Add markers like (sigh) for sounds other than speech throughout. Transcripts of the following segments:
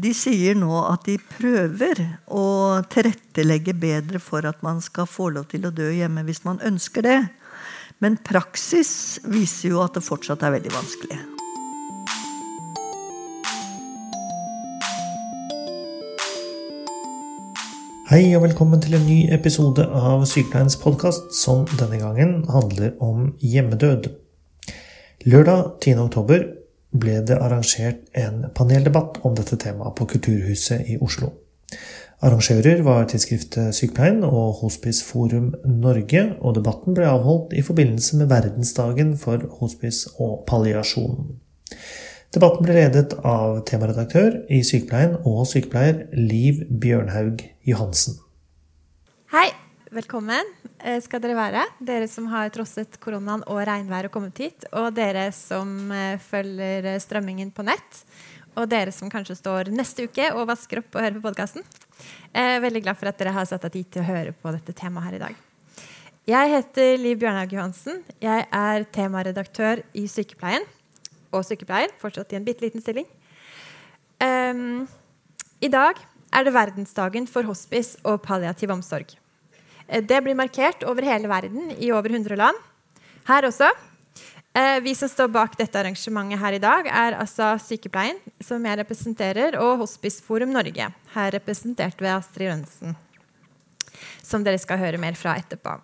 de sier nå at de prøver å tilrettelegge bedre for at man skal få lov til å dø hjemme hvis man ønsker det. Men praksis viser jo at det fortsatt er veldig vanskelig. Hei og velkommen til en ny episode av Sykepleiens podkast, som denne gangen handler om hjemmedød. Lørdag 10. oktober ble det arrangert en paneldebatt om dette temaet på Kulturhuset i Oslo. Arrangører var tidsskriftet Sykepleien og Hospiceforum Norge, og debatten ble avholdt i forbindelse med verdensdagen for hospice og palliasjon. Debatten ble ledet av temaredaktør i Sykepleien og sykepleier Liv Bjørnhaug Johansen. Hei, velkommen eh, skal dere være. Dere som har trosset koronaen og regnvær og kommet hit. Og dere som eh, følger strømmingen på nett. Og dere som kanskje står neste uke og vasker opp og hører på podkasten. Veldig glad for at dere har satt av tid til å høre på dette temaet her i dag. Jeg heter Liv Bjørnhaug Johansen. Jeg er temaredaktør i Sykepleien. Og sykepleier, fortsatt i en bitte liten stilling. Um, I dag er det verdensdagen for hospice og palliativ omsorg. Eh, det blir markert over hele verden i over 100 land. Her også. Eh, vi som står bak dette arrangementet her i dag, er altså Sykepleien, som jeg representerer, og Hospiceforum Norge, her representert ved Astrid Rønnsen, som dere skal høre mer fra etterpå.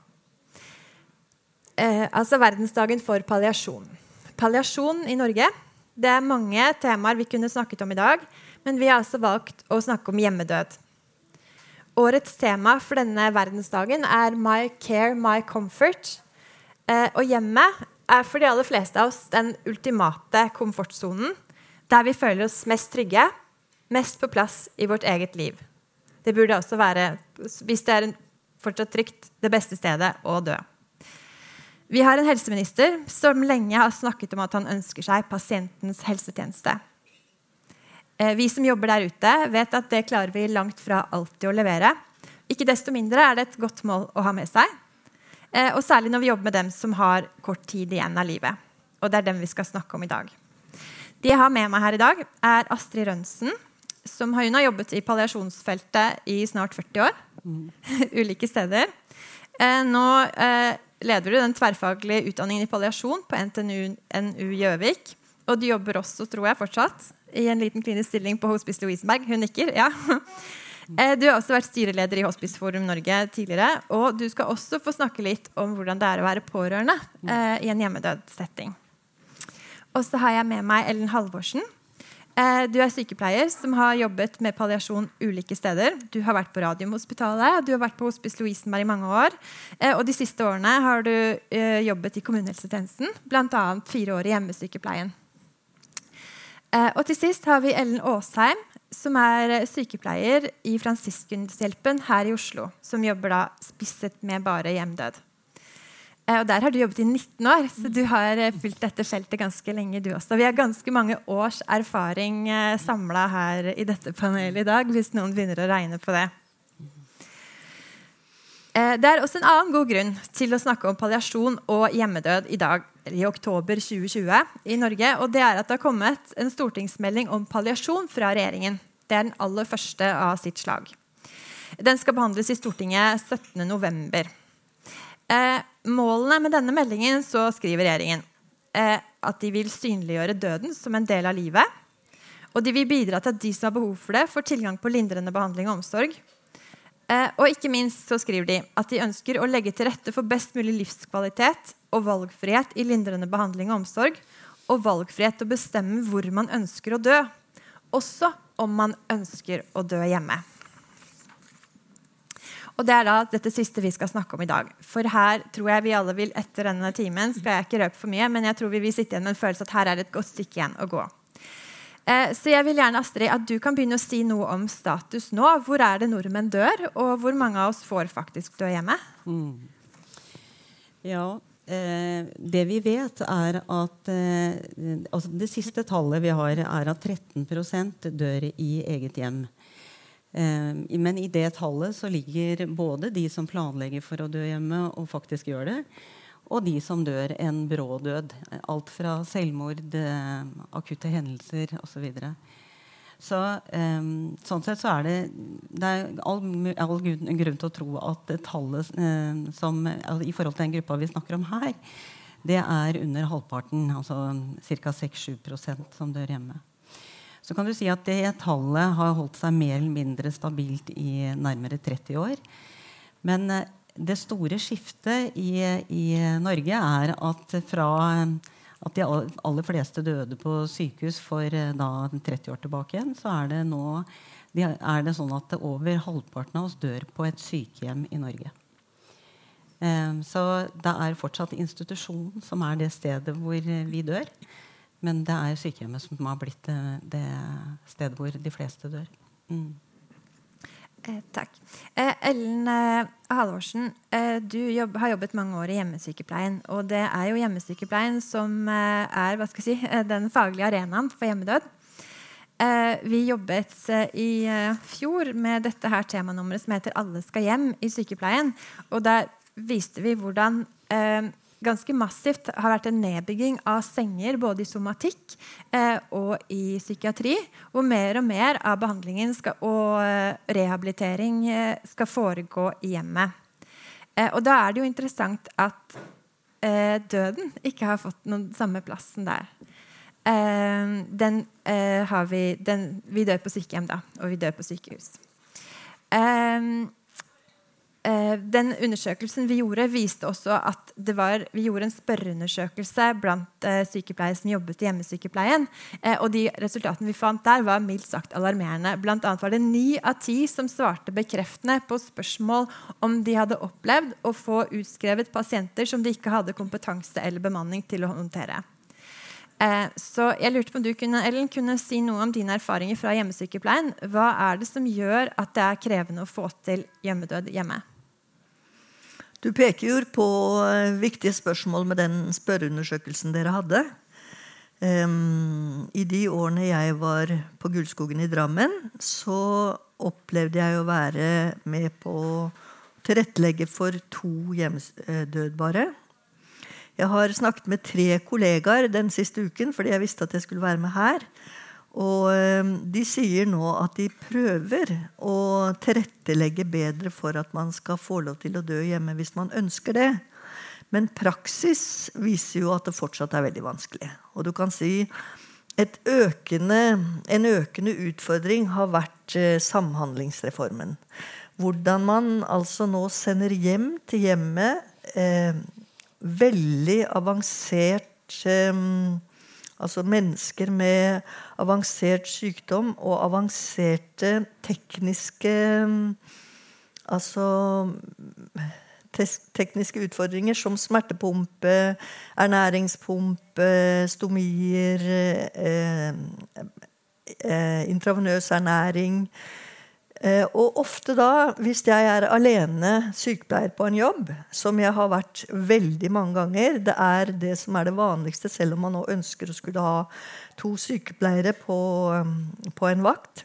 Eh, altså verdensdagen for palliasjon. Palliasjon i Norge det er mange temaer vi kunne snakket om i dag, men vi har altså valgt å snakke om hjemmedød. Årets tema for denne verdensdagen er My Care, My Comfort. Eh, og hjemmet er for de aller fleste av oss den ultimate komfortsonen. Der vi føler oss mest trygge, mest på plass i vårt eget liv. Det burde også være, hvis det er fortsatt trygt, det beste stedet å dø. Vi har en helseminister som lenge har snakket om at han ønsker seg pasientens helsetjeneste. Eh, vi som jobber der ute, vet at det klarer vi langt fra alltid å levere. Ikke desto mindre er det et godt mål å ha med seg. Eh, og særlig når vi jobber med dem som har kort tid igjen av livet. Og det er dem vi skal snakke om i dag. De jeg har med meg her i dag, er Astrid Rønsen. Som hun har jobbet i palliasjonsfeltet i snart 40 år. Mm. (laughs) Ulike steder. Eh, nå leder du den tverrfaglige utdanningen i palliasjon på NTNU, NU Gjøvik. Og du jobber også, tror jeg, fortsatt i en liten klinisk stilling på Hospice Lovisenberg. Hun nikker. ja. (laughs) Eh, du har også vært styreleder i Hospiceforum Norge tidligere. Og du skal også få snakke litt om hvordan det er å være pårørende eh, i en hjemmedødssetting. Og så har jeg med meg Ellen Halvorsen. Eh, du er sykepleier som har jobbet med palliasjon ulike steder. Du har vært på Radiumhospitalet, du har vært på Hospice Lovisenberg i mange år. Eh, og de siste årene har du eh, jobbet i kommunehelsetjenesten, bl.a. fire år i hjemmesykepleien. Eh, og til sist har vi Ellen Aasheim, som er sykepleier i Fransiskunshjelpen her i Oslo. Som jobber da spisset med bare hjemdød. Eh, og Der har du jobbet i 19 år, så du har eh, fulgt dette feltet ganske lenge. du også. Vi har ganske mange års erfaring eh, samla her i dette panelet i dag, hvis noen begynner å regne på det. Det er også en annen god grunn til å snakke om palliasjon og hjemmedød i dag i oktober 2020 i Norge. og det er at det har kommet en stortingsmelding om palliasjon fra regjeringen. Det er den aller første av sitt slag. Den skal behandles i Stortinget 17.11. Eh, målene med denne meldingen så skriver regjeringen eh, at de vil synliggjøre døden som en del av livet. Og de vil bidra til at de som har behov for det, får tilgang på lindrende behandling og omsorg. Eh, og ikke minst så skriver de at de ønsker å legge til rette for best mulig livskvalitet og valgfrihet i lindrende behandling og omsorg. Og valgfrihet til å bestemme hvor man ønsker å dø. Også om man ønsker å dø hjemme. Og Det er da dette siste vi skal snakke om i dag. For her tror jeg vi alle vil etter denne timen skal jeg ikke røpe for mye, men jeg tror vi vil sitte igjen med en følelse at her er det et godt stykke igjen å gå. Eh, så jeg vil gjerne Astrid, at du kan begynne å si noe om status nå. Hvor er det nordmenn dør, og hvor mange av oss får faktisk dø hjemme? Mm. Ja, Eh, det vi vet, er at eh, altså Det siste tallet vi har, er at 13% dør i eget hjem. Eh, men i det tallet så ligger både de som planlegger for å dø hjemme, og faktisk gjør det, og de som dør en brå død. Alt fra selvmord, eh, akutte hendelser osv. Så, um, sånn sett så er det, det er all, all grunn til å tro at tallet uh, som, i forhold til den gruppa vi snakker om her, det er under halvparten, altså ca. 6-7% som dør hjemme. Så kan du si at det tallet har holdt seg mer eller mindre stabilt i nærmere 30 år. Men det store skiftet i, i Norge er at fra at de aller fleste døde på sykehus for eh, da 30 år tilbake igjen, så er det nå er det sånn at over halvparten av oss dør på et sykehjem i Norge. Um, så det er fortsatt institusjonen som er det stedet hvor vi dør. Men det er sykehjemmet som har blitt det stedet hvor de fleste dør. Mm. Eh, takk. Eh, Ellen eh, Halvorsen, eh, du jobb, har jobbet mange år i hjemmesykepleien. Og det er jo hjemmesykepleien som eh, er si, eh, den faglige arenaen for hjemmedød. vi jobbet i fjor med dette her temanummeret som heter 'Alle skal hjem' i sykepleien. Og der viste vi hvordan ganske massivt har vært en nedbygging av senger både i somatikk eh, og i psykiatri. Hvor mer og mer av behandlingen skal, og eh, rehabilitering eh, skal foregå i hjemmet. Eh, og da er det jo interessant at eh, døden ikke har fått noen samme plassen der. Eh, den vi, den, vi dør på sykehjem, da, og vi dør på sykehus. Eh, den undersøkelsen vi gjorde, viste også at var, vi gjorde en spørreundersøkelse blant uh, sykepleiere som jobbet i hjemmesykepleien. Uh, og de resultatene vi fant der, var mildt sagt alarmerende. Blant annet var det ni av ti som svarte bekreftende på spørsmål om de hadde opplevd å få utskrevet pasienter som de ikke hadde kompetanse eller bemanning til å håndtere. Så jeg lurte på om du kunne, Ellen, kunne si noe om dine erfaringer fra hjemmesykepleien. Hva er det som gjør at det er krevende å få til hjemmedød hjemme? Du peker jo på eh, viktige spørsmål med den spørreundersøkelsen dere hadde. Um, I de årene jeg var på Gullskogen i Drammen, så opplevde jeg å være med på å tilrettelegge for to hjemmedødbare. Jeg har snakket med tre kollegaer den siste uken fordi jeg visste at jeg skulle være med her. Og ehm, de sier nå at de prøver å tilrettelegge bedre for at man skal få lov til å dø hjemme hvis man ønsker det. Men praksis viser jo at det fortsatt er veldig vanskelig. Og du kan si økende, en økende utfordring har vært eh, Samhandlingsreformen. Hvordan man altså nå sender hjem til hjemmet eh, veldig avansert eh, Altså mennesker med avansert sykdom og avanserte tekniske Altså tekniske utfordringer som smertepumpe, ernæringspumpe, stomier, eh, eh, intravenøs ernæring og ofte da, hvis jeg er alene sykepleier på en jobb, som jeg har vært veldig mange ganger Det er det som er det vanligste, selv om man nå ønsker å skulle ha to sykepleiere på, um, på en vakt.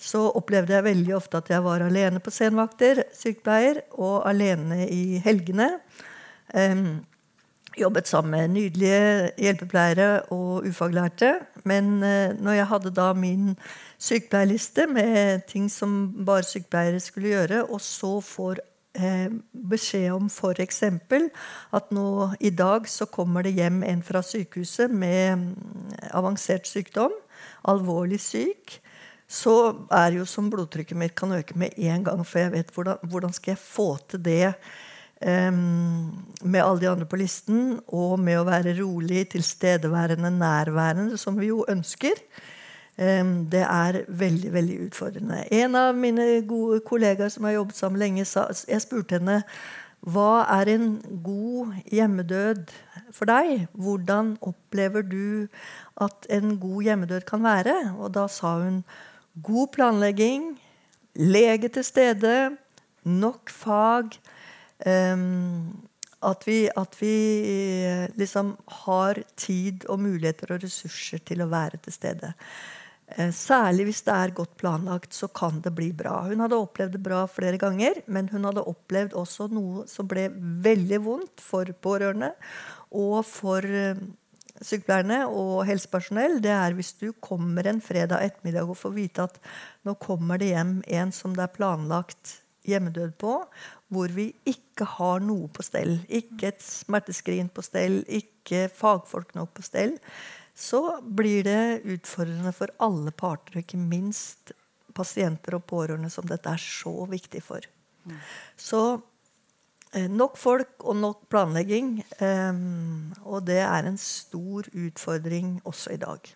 Så opplevde jeg veldig ofte at jeg var alene på senvakter, sykepleier, og alene i helgene. Um, jobbet sammen med nydelige hjelpepleiere og ufaglærte. Men uh, når jeg hadde da min sykepleierliste med ting som bare sykepleiere skulle gjøre, og så får eh, beskjed om f.eks. at nå i dag så kommer det hjem en fra sykehuset med mm, avansert sykdom, alvorlig syk, så er det jo som blodtrykket mitt kan øke med en gang, for jeg vet hvordan, hvordan skal jeg få til det um, med alle de andre på listen, og med å være rolig, tilstedeværende, nærværende, som vi jo ønsker. Det er veldig veldig utfordrende. En av mine gode kollegaer som har jobbet sammen lenge, sa, jeg spurte henne hva er en god hjemmedød for deg? Hvordan opplever du at en god hjemmedød kan være? Og da sa hun god planlegging, lege til stede, nok fag. At vi, at vi, liksom har tid og muligheter og ressurser til å være til stede. Eh, særlig hvis det er godt planlagt, så kan det bli bra. Hun hadde opplevd det bra flere ganger, men hun hadde opplevd også noe som ble veldig vondt for pårørende og for, eh, sykepleierne og helsepersonell, det er hvis du kommer en fredag ettermiddag og får vite at nå kommer det hjem en som det er planlagt hjemmedød på, hvor vi ikke har noe på stell. Ikke et smerteskrin på stell, ikke fagfolk nok på stell. Så blir det utfordrende for alle parter, ikke minst pasienter og pårørende, som dette er så viktig for. Så Eh, nok folk og nok planlegging. Um, og det er en stor utfordring også i dag.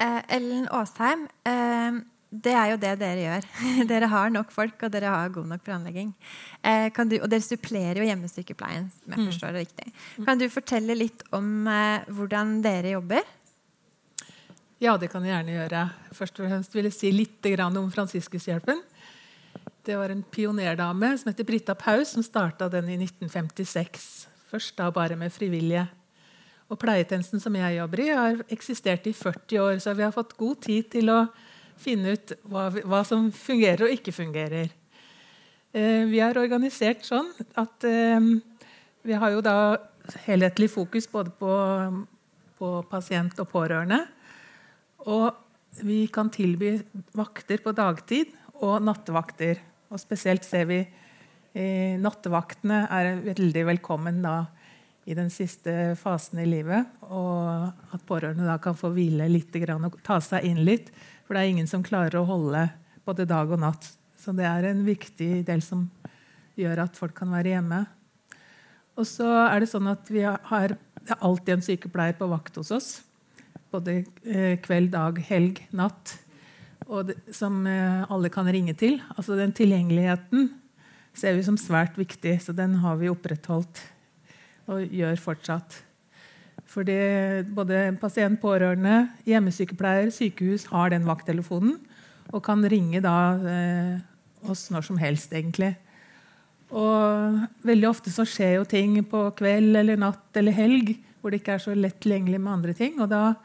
Eh, Ellen Aasheim, eh, det er jo det dere gjør. (laughs) dere har nok folk, og dere har god nok planlegging. Eh, du, og dere supplerer jo hjemmesykepleien. som jeg mm. forstår det riktig. Kan du fortelle litt om eh, hvordan dere jobber? Ja, det kan jeg gjerne gjøre. Først og fremst vil jeg si litt om Fransiskushjelpen. Det var en pionerdame som heter Britta Paus, som starta den i 1956. Først da bare med frivillige. Og Pleietjenesten som jeg jobber i, har eksistert i 40 år, så vi har fått god tid til å finne ut hva, hva som fungerer og ikke fungerer. Eh, vi er organisert sånn at eh, vi har jo da helhetlig fokus både på, på pasient og pårørende. Og vi kan tilby vakter på dagtid og nattevakter. Og spesielt ser vi eh, nattevaktene er veldig velkommen da, i den siste fasen i livet. Og at pårørende da kan få hvile litt og ta seg inn litt. For det er ingen som klarer å holde både dag og natt. Så det er en viktig del som gjør at folk kan være hjemme. Og så er det sånn at vi har det er alltid en sykepleier på vakt hos oss. Både eh, kveld, dag, helg, natt det, som eh, alle kan ringe til. Altså Den tilgjengeligheten ser vi som svært viktig, så den har vi opprettholdt og gjør fortsatt. Fordi både pasient, pårørende, hjemmesykepleier, sykehus har den vakttelefonen og kan ringe da eh, oss når som helst, egentlig. Og veldig ofte så skjer jo ting på kveld eller natt eller helg hvor det ikke er så lett tilgjengelig med andre ting. Og da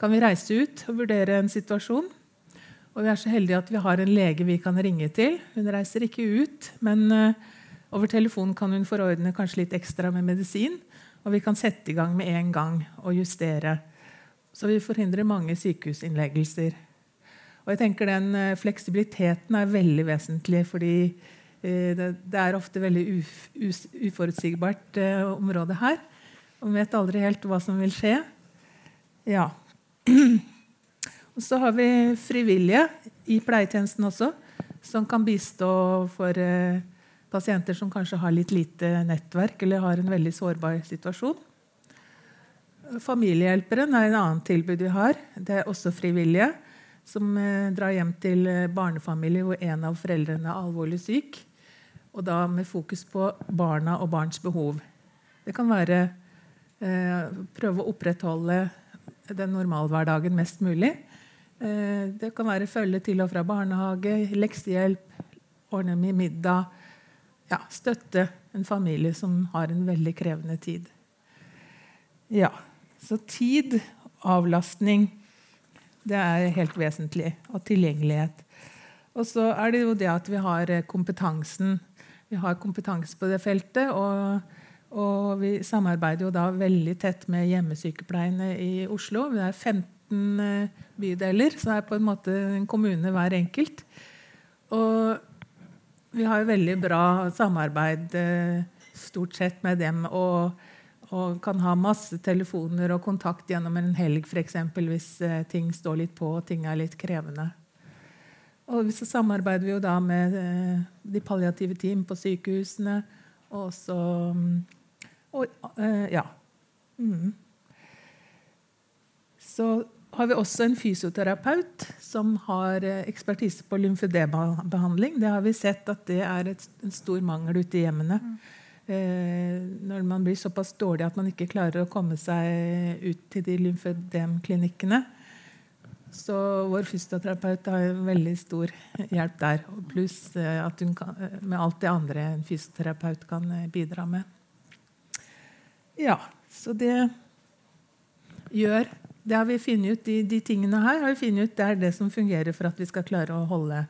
kan vi reise ut og vurdere en situasjon og vi er så heldige at vi har en lege vi kan ringe til. Hun reiser ikke ut, men eh, over telefonen kan hun forordne kanskje litt ekstra med medisin. Og vi kan sette i gang med en gang og justere. Så vi forhindrer mange sykehusinnleggelser. Og jeg tenker Den uh, fleksibiliteten er veldig vesentlig, fordi uh, det, er ofte veldig uforutsigbart område her. Og vi vet aldri helt hva som vil skje. Ja. (clears throat) Og så har vi frivillige i pleietjenesten også, som kan bistå for eh, pasienter som kanskje har litt lite nettverk eller har en veldig sårbar situasjon. Familiehjelperen er en annen tilbud vi har. Det er også frivillige som eh, drar hjem til eh, barnefamilier hvor en av foreldrene er alvorlig syk. Og da med fokus på barna og barns behov. Det kan være eh, prøve å opprettholde den normalhverdagen mest mulig. Eh, det kan være følge til og fra barnehage, leksehjelp, ordne med middag. Ja, støtte en familie som har en veldig krevende tid. Ja, Så tid, avlastning, det er helt vesentlig. Og tilgjengelighet. Og så er det jo det at vi har eh, kompetansen. Vi har kompetanse på det feltet. og og vi samarbeider jo da veldig tett med hjemmesykepleiene i Oslo. Vi er 15 15 eh, bydeler, så er på en måte en kommune hver enkelt. Og vi har jo veldig bra samarbeid eh, stort sett med dem. Og, og, kan ha masse telefoner og kontakt gjennom en helg f.eks. hvis eh, ting står litt på og ting er litt krevende. Og så samarbeider vi jo da med de palliative team på sykehusene. Og så og, Ja. Mm. Så har vi også en fysioterapeut som har eh, ekspertise på lymfødembehandling. Det har vi sett at det er et, en stor mangel ute i hjemmene. Mm. Eh, når man blir såpass dårlig at man ikke klarer å komme seg ut til de lymfedemklinikkene. Så vår fysioterapeut har en veldig stor hjelp der. Pluss eh, at hun kan, eh, med alt det andre en fysioterapeut kan bidra med. Ja, så det gjør det har vi funnet ut, de, de, tingene her har vi funnet ut det er det som fungerer for at vi skal klare å holde,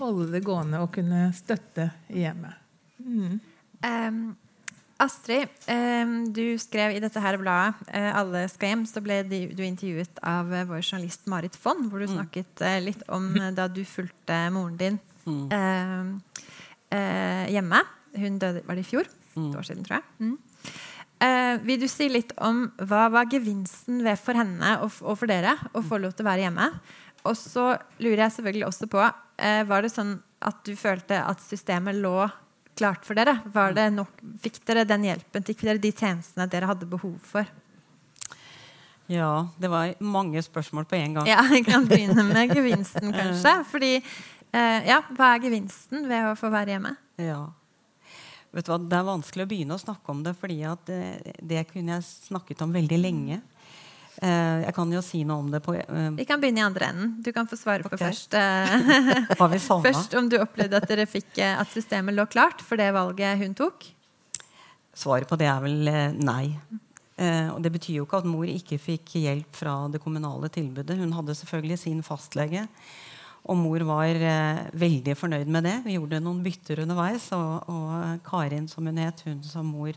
holde det gående og kunne støtte i hjemmet. Mm. Um, Astrid, um, du skrev i dette her bladet uh, 'Alle skal hjem', så ble du intervjuet av uh, vår journalist Marit Fonn, hvor du mm. snakket litt om da du fulgte moren din mm. hjemme. Hun døde var det i fjor? Mm. Et år siden, tror jeg. Eh, vil du si litt om hva var gevinsten ved for henne og, og for dere å få lov til å være hjemme? Og så lurer jeg selvfølgelig også på eh, Var det sånn at du følte at systemet lå klart for dere? Det nok, fikk dere den hjelpen? Fikk dere de tjenestene dere hadde behov for? Ja, det var mange spørsmål på en gang. Ja, Jeg kan begynne med (laughs) gevinsten, kanskje. Fordi, eh, ja, Hva er gevinsten ved å få være hjemme? Ja. Vet du hva, Det er vanskelig å begynne å snakke om det, fordi det, eh, det kunne jeg snakket om veldig lenge. Uh, jeg kan jo si noe om det på uh, Vi kan begynne i andre enden. Du kan få svare på først. (laughs) Uh, først om du opplevde at dere fikk at systemet lå klart for det valget hun tok? Svaret på det er vel nei. og Det betyr jo ikke at mor ikke fikk hjelp fra det kommunale tilbudet. Hun hadde selvfølgelig sin fastlege. Og mor var veldig fornøyd med det. Vi gjorde noen bytter underveis. Og, og Karin, som hun het, hun som mor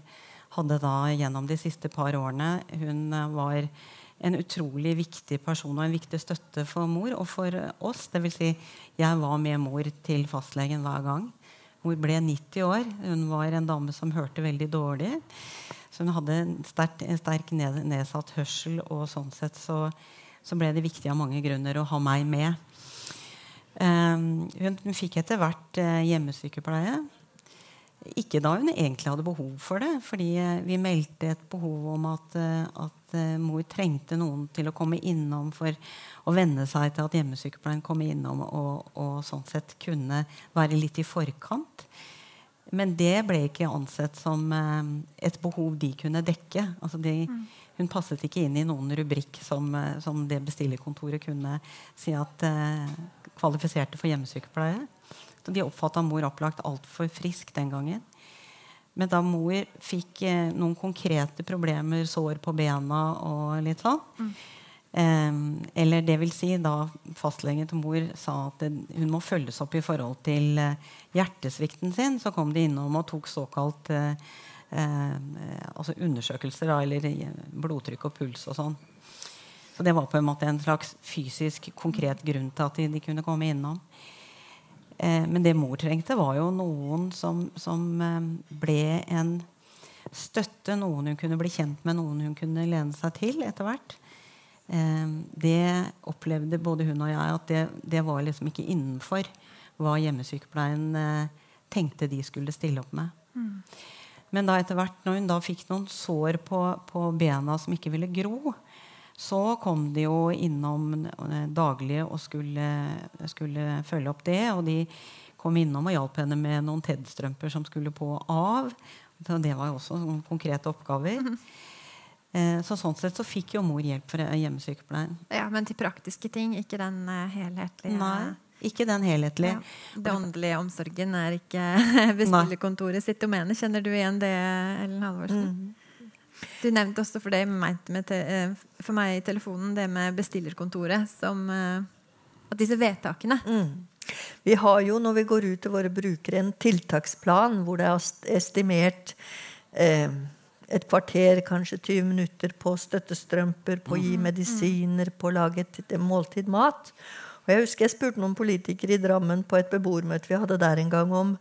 hadde da gjennom de siste par årene, hun var en utrolig viktig person og en viktig støtte for mor og for oss. Det vil si, jeg var med mor til fastlegen hver gang. Mor ble 90 år. Hun var en dame som hørte veldig dårlig. Så hun hadde en sterk, en sterk ned, nedsatt hørsel, og sånn sett så, så, ble det viktig av mange grunner å ha meg med. Um, hun, fikk etter hvert uh, hjemmesykepleie. Ikke da hun egentlig hadde behov for det, fordi uh, vi meldte et behov om at, uh, at mor trengte noen til å komme innom for å venne seg til at hjemmesykepleien kom innom og, og, sånn sett kunne være litt i forkant. Men det ble ikke ansett som et behov de kunne dekke. Altså de, mm. Hun passet ikke inn i noen rubrikk som, som det bestillerkontoret kunne si at kvalifiserte for hjemmesykepleie. Så de oppfatta mor opplagt altfor frisk den gangen. Men da mor fikk eh, noen konkrete problemer, sår på bena og litt sånn mm. eh, Eller det vil si da fastlegen til mor sa at det, hun må følges opp i forhold til eh, hjertesvikten sin, så kom de innom og tok såkalt eh, eh altså undersøkelser, da, eller eh, blodtrykk og puls og sånn. Så det var på en måte en slags fysisk, konkret grunn til at de, de kunne komme innom. Eh, men det mor trengte, var jo noen som, som eh, ble en støtte. Noen hun kunne bli kjent med, noen hun kunne lene seg til etter hvert. Eh, det opplevde både hun og jeg at det, det var liksom ikke innenfor hva hjemmesykepleien eh, tenkte de skulle stille opp med. Mm. Men da etter hvert, når hun da fikk noen sår på, på bena som ikke ville gro, så kom de jo innom eh, daglig og skulle, skulle, følge opp det. Og de kom innom og hjalp henne med noen TED-strømper som skulle på og av. det var jo også konkrete oppgaver. Mm -hmm. Så sånn sett så fikk jo mor hjelp fra hjemmesykepleien. Ja, Men til praktiske ting, ikke den uh, helhetlige? Nei, ikke den helhetlige. Ja. Den åndelige omsorgen er ikke (laughs) bestillerkontoret sitt domene. Kjenner du igjen det, Ellen Halvorsen? Mm. Du nevnte også for, meg, eh, for meg i telefonen det med bestillerkontoret. Som, eh, at disse vedtakene. Mm. Vi har jo når vi går ut til våre brukere, en tiltaksplan hvor det er estimert eh, et kvarter, kanskje 20 minutter på støttestrømper, på å gi mm. medisiner, på å lage et måltid mat. Og jeg husker jeg spurte noen politikere i Drammen på et beboermøte vi hadde der en gang, om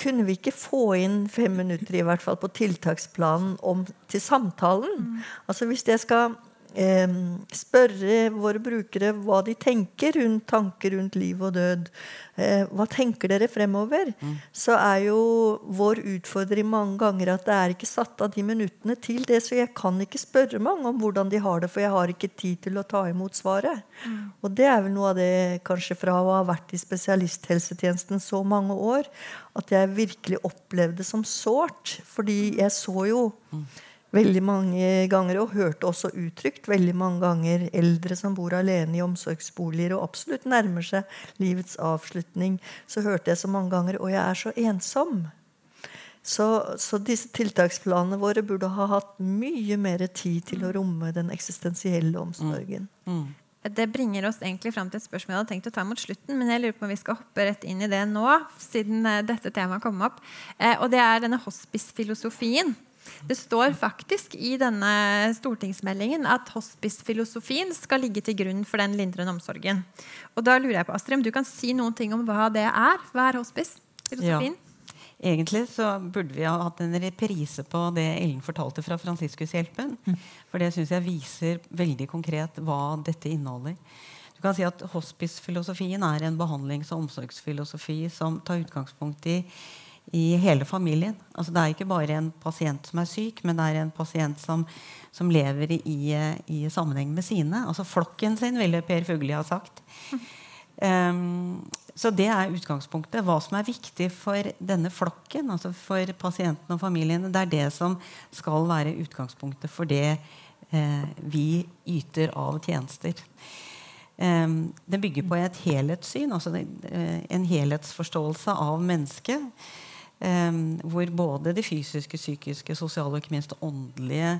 kunne vi ikke få inn fem minutter i hvert fall på tiltaksplanen om, til samtalen? Mm. Altså Hvis jeg skal spørre våre brukere hva de tenker rundt tanker rundt liv og død, eh, hva tenker dere fremover? Mm. Så er jo vår utfordring mange ganger at det er ikke satt av de minuttene til det. Så jeg kan ikke spørre mange om hvordan de har det, for jeg har ikke tid til å ta imot svaret. Mm. Og det er vel noe av det kanskje fra å ha vært i spesialisthelsetjenesten så mange år at jeg virkelig opplevde som sårt. Fordi jeg så jo veldig mange ganger, og hørte også uttrykt veldig mange ganger, eldre som bor alene i omsorgsboliger og absolutt nærmer seg livets avslutning. Så hørte jeg så mange ganger 'Å, jeg er så ensom'. Så, så, disse tiltaksplanene våre burde ha hatt mye mer tid til å romme den eksistensielle omsorgen. Mm. Mm. det bringer oss egentlig fram til et spørsmål jeg hadde tenkt å ta mot slutten, men jeg lurer på om vi skal hoppe rett inn i det nå, siden eh, dette temaet kom opp. Eh, og det er denne hospice-filosofien. Det står faktisk i denne stortingsmeldingen at hospice-filosofien skal ligge til grunn for den lindrende omsorgen. Og da lurer jeg på, Astrid, om du kan si noen ting om hva det er? Hva er hospice-filosofien? Ja. Egentlig så burde vi ha hatt en reprise på det Ellen fortalte fra Fransiskushjelpen. Mm. For det syns jeg viser veldig konkret hva dette inneholder. Du kan si at Hospice-filosofien er en behandlings- og omsorgsfilosofi som tar utgangspunkt i, i hele familien. Altså Det er ikke bare en pasient som er syk, men det er en pasient som, som lever i, i, sammenheng med sine. Altså flokken sin, ville Per Fugli ha sagt. Um, så det er utgangspunktet. Hva som er viktig for denne flokken, altså for pasientene og familiene, det er det som skal være utgangspunktet for det eh, vi yter av tjenester. Um, det bygger på et helhetssyn, altså uh, en helhetsforståelse av mennesket. Um, hvor både de fysiske, psykiske, sosiale og ikke minst åndelige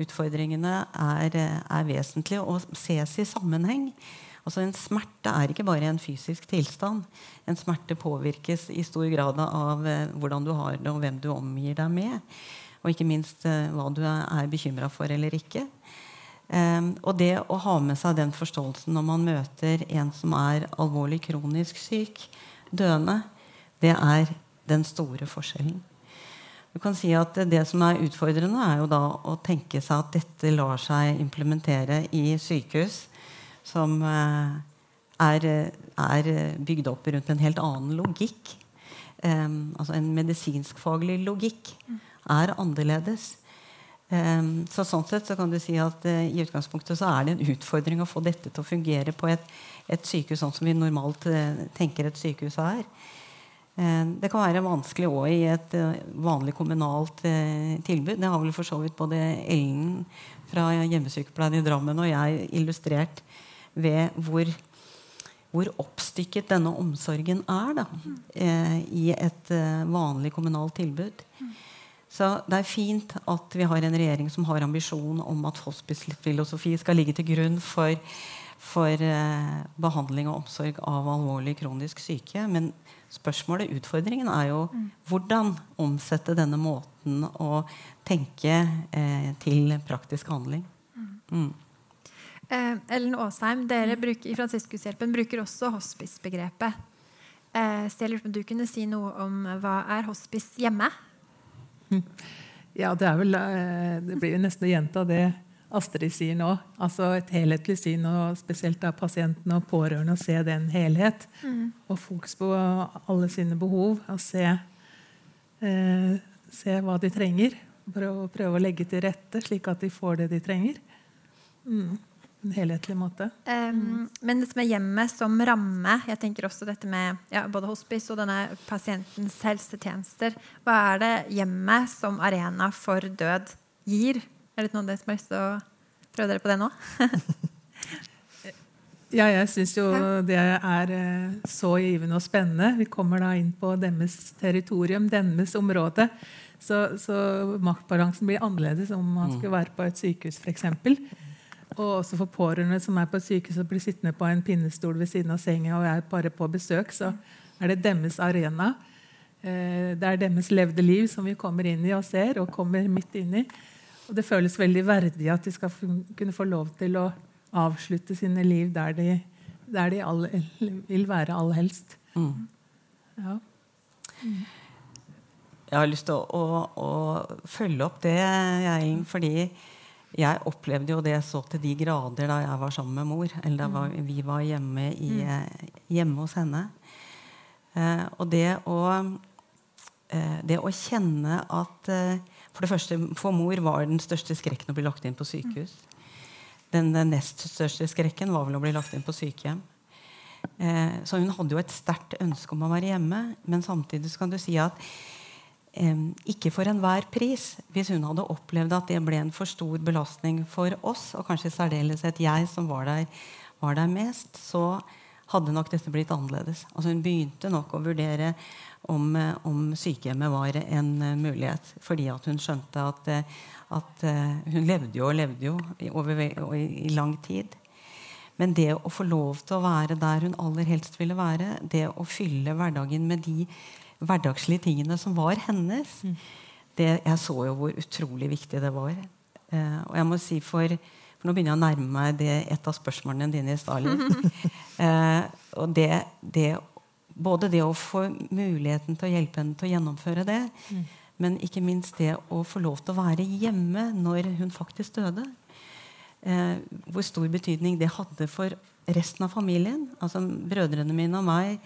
utfordringene er, er vesentlige og ses i sammenheng. Altså En smerte er ikke bare en fysisk tilstand. En smerte påvirkes i stor grad av eh, hvordan du har det, og hvem du omgir deg med. Og ikke minst eh, hva du er bekymra for eller ikke. Um, og det å ha med seg den forståelsen når man møter en som er alvorlig kronisk syk, døende, det er den store forskjellen. Du kan si at Det som er utfordrende, er jo da å tenke seg at dette lar seg implementere i sykehus som eh, er, er, bygd opp rundt en helt annen logikk. Um, altså en medisinskfaglig logikk er annerledes. Um, så sånn sett så kan du si at uh, i utgangspunktet så er det en utfordring å få dette til å fungere på et, et sykehus sånn som vi normalt uh, tenker et sykehus er. Uh, det kan være vanskelig òg i et vanlig kommunalt tilbud. Det har vel for så vidt både Ellen fra hjemmesykepleien i Drammen og jeg illustrert ved hvor, hvor oppstykket denne omsorgen er da, eh, i et eh, vanlig kommunalt tilbud. Så det er fint at vi har en regjering som har ambisjon om at hospice-filosofi skal ligge til grunn for, for eh, behandling og omsorg av alvorlig kronisk syke. Men spørsmålet, utfordringen, er jo hvordan omsette denne måten å tenke eh, til praktisk handling. Mm. Eh, Ellen Aasheim, dere bruker, i Fransiskushjelpen bruker også hospice-begrepet. Eh, så jeg lurte på om du kunne si noe om hva er hospice hjemme? Ja, det, er vel, eh, det blir jo nesten å gjenta det Astrid sier nå. Altså et helhetlig syn, og spesielt av pasienten og pårørende, å se den helhet. Mm. Og fokus på alle sine behov. Og se, eh, se hva de trenger. Prøve, prøve, å legge til rette slik at de får det de trenger. Mm en helhetlig måte. Um, men det som er hjemmet som ramme, jeg tenker også dette med ja, både hospice og denne pasientens helsetjenester. Hva er det hjemmet som arena for død gir? Er det noen av dere som har lyst til å prøve dere på det nå? (laughs) ja, jeg syns jo det er eh, så givende og spennende. Vi kommer da inn på deres territorium, deres område. Så, så maktbalansen blir annerledes om man mm. skulle være på et sykehus, f.eks. Og også for pårørende som er på et sykehus og blir sittende på en pinnestol ved siden av senga og er bare på besøk, så er det deres arena. Eh, det er deres levde liv som vi kommer inn i og ser, og kommer midt inn i. Og det føles veldig verdig at de skal kunne få lov til å avslutte sine liv der de, der de all, vil være aller helst. Mm. Ja. Mm. Jeg har lyst til å, å, å følge opp det, Eilen, fordi jeg opplevde jo det så til de grader da jeg var sammen med mor. Eller da var, vi var hjemme, i, mm. Eh, hjemme hos henne. Eh, og det å, eh, det å kjenne at eh, For det første, for mor var den største skrekken å bli lagt inn på sykehus. Den, den nest største skrekken var vel å bli lagt inn på sykehjem. Eh, så hun hadde jo et sterkt ønske om å være hjemme. Men samtidig kan du si at ikke for enhver pris. Hvis hun hadde opplevd at det ble en for stor belastning for oss, og kanskje særdeleshet jeg som var der, var der mest, så hadde nok dette blitt annerledes. Altså hun begynte nok å vurdere om, om sykehjemmet var en mulighet. Fordi at hun skjønte at, at, hun levde jo og levde jo over, i lang tid. Men det å få lov til å være der hun aller helst ville være, det å fylle hverdagen med de hverdagslige tingene som var hennes, det, jeg så jo hvor utrolig viktig det var. Eh, og jeg må si for, for Nå begynner jeg å nærme meg det, et av spørsmålene dine i Stalin. (laughs) eh, og det, det, både det å få muligheten til å hjelpe henne til å gjennomføre det, mm. men ikke minst det å få lov til å være hjemme når hun faktisk døde. Eh, hvor stor betydning det hadde for resten av familien. Altså brødrene mine og meg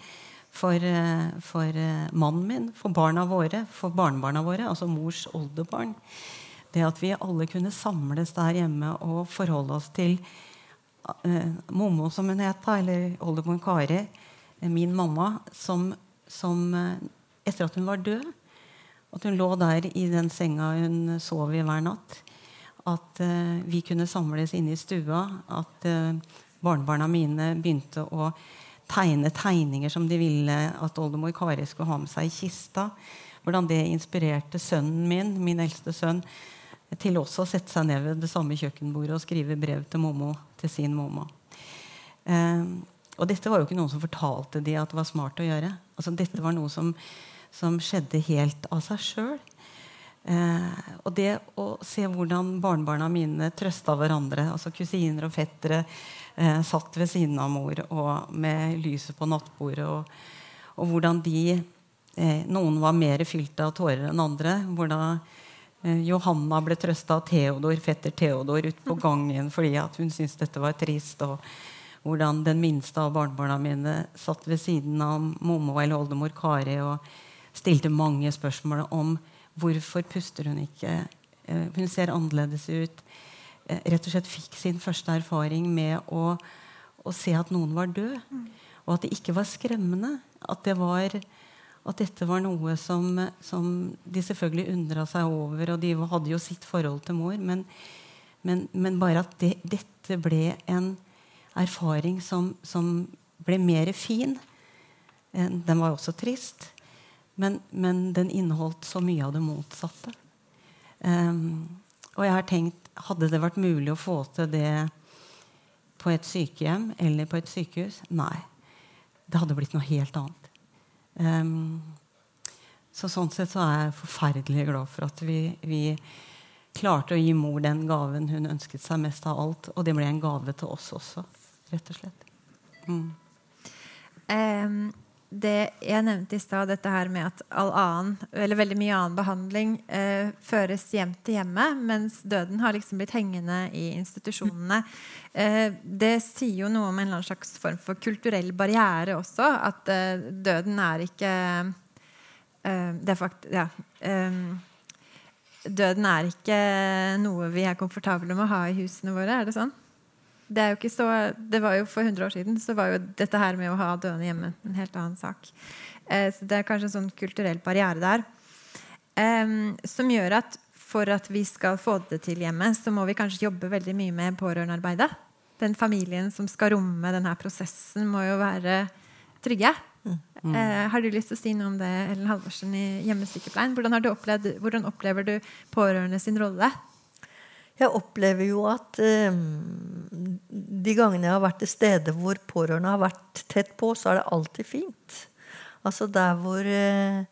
for, eh, for eh, mannen min, for barna våre, for barnebarna våre, altså mors oldebarn. Det at vi alle kunne samles der hjemme og forholde oss til eh, Mommo, som hun het, eller oldemor Kari, min mamma, som, som uh, etter at hun var død At hun lå der i den senga hun sov i hver natt. At uh, vi kunne samles inne i stua. At barnebarna mine begynte å tegne tegninger som de ville at oldemor Kari skulle ha med seg i kista. Hvordan det inspirerte sønnen min, min eldste sønn, til også å sette seg ned ved det samme kjøkkenbordet og skrive brev til Momo, til sin mamma. Eh, og dette var jo ikke noen som fortalte de at det var smart å gjøre. Altså, dette var noe som, som skjedde helt av seg sjøl. Eh, og det å se hvordan barnebarna mine trøsta hverandre, altså kusiner og fettere, eh, satt ved siden av mor og med lyset på nattbordet. Og, og hvordan de eh, Noen var mer fylt av tårer enn andre. Hvordan eh, Johanna ble trøsta av Theodor, fetter Theodor ute på gangen fordi hun syntes dette var trist. og hvordan den minste av barnebarna mine satt ved siden av mormor eller oldemor Kari og stilte mange spørsmål om hvorfor puster hun ikke. Eh, hun ser annerledes ut. Eh, rett og slett fikk sin første erfaring med å, å se at noen var død. Mm. Og at det ikke var skremmende. At, det var, at dette var noe som, som de selvfølgelig undra seg over. Og de hadde jo sitt forhold til mor. Men, men, men bare at det, dette ble en erfaring som, som ble mer fin. Den var også trist. Men, men, den inneholdt så mye av det motsatte. Um, og jeg har tenkt hadde det vært mulig å få til det på et sykehjem eller på et sykehus? Nei. Det hadde blitt noe helt annet. Um, så sånn sett så er jeg forferdelig glad for at vi, vi, klarte å gi mor den gaven hun ønsket seg mest av alt. Og det ble en gave til oss også, rett og slett. Mm. Um, det jeg nevnte i stad, dette her med at all annen, eller veldig mye annen behandling eh, føres hjem til hjemmet, mens døden har liksom blitt hengende i institusjonene. Eh, det sier jo noe om en slags form for kulturell barriere også. At eh, døden er ikke eh, Det er fakt... Ja. Døden er ikke noe vi er komfortable med å ha i husene våre. Er det sånn? Det, er jo ikke så, det var jo For 100 år siden så var jo dette her med å ha døende hjemme en helt annen sak. Eh, så det er kanskje en sånn kulturell barriere der. Eh, som gjør at for at vi skal få det til hjemme, så må vi kanskje jobbe veldig mye med pårørendearbeidet. Den familien som skal romme denne prosessen, må jo være trygge. Mm. Eh, har du lyst til å si noe om det, Ellen Halvorsen i hjemmesykepleien? Hvordan, hvordan opplever du pårørende sin rolle? Jeg opplever jo at eh, de gangene jeg har vært til stede hvor pårørende har vært tett på, så er det alltid fint. Altså der hvor eh,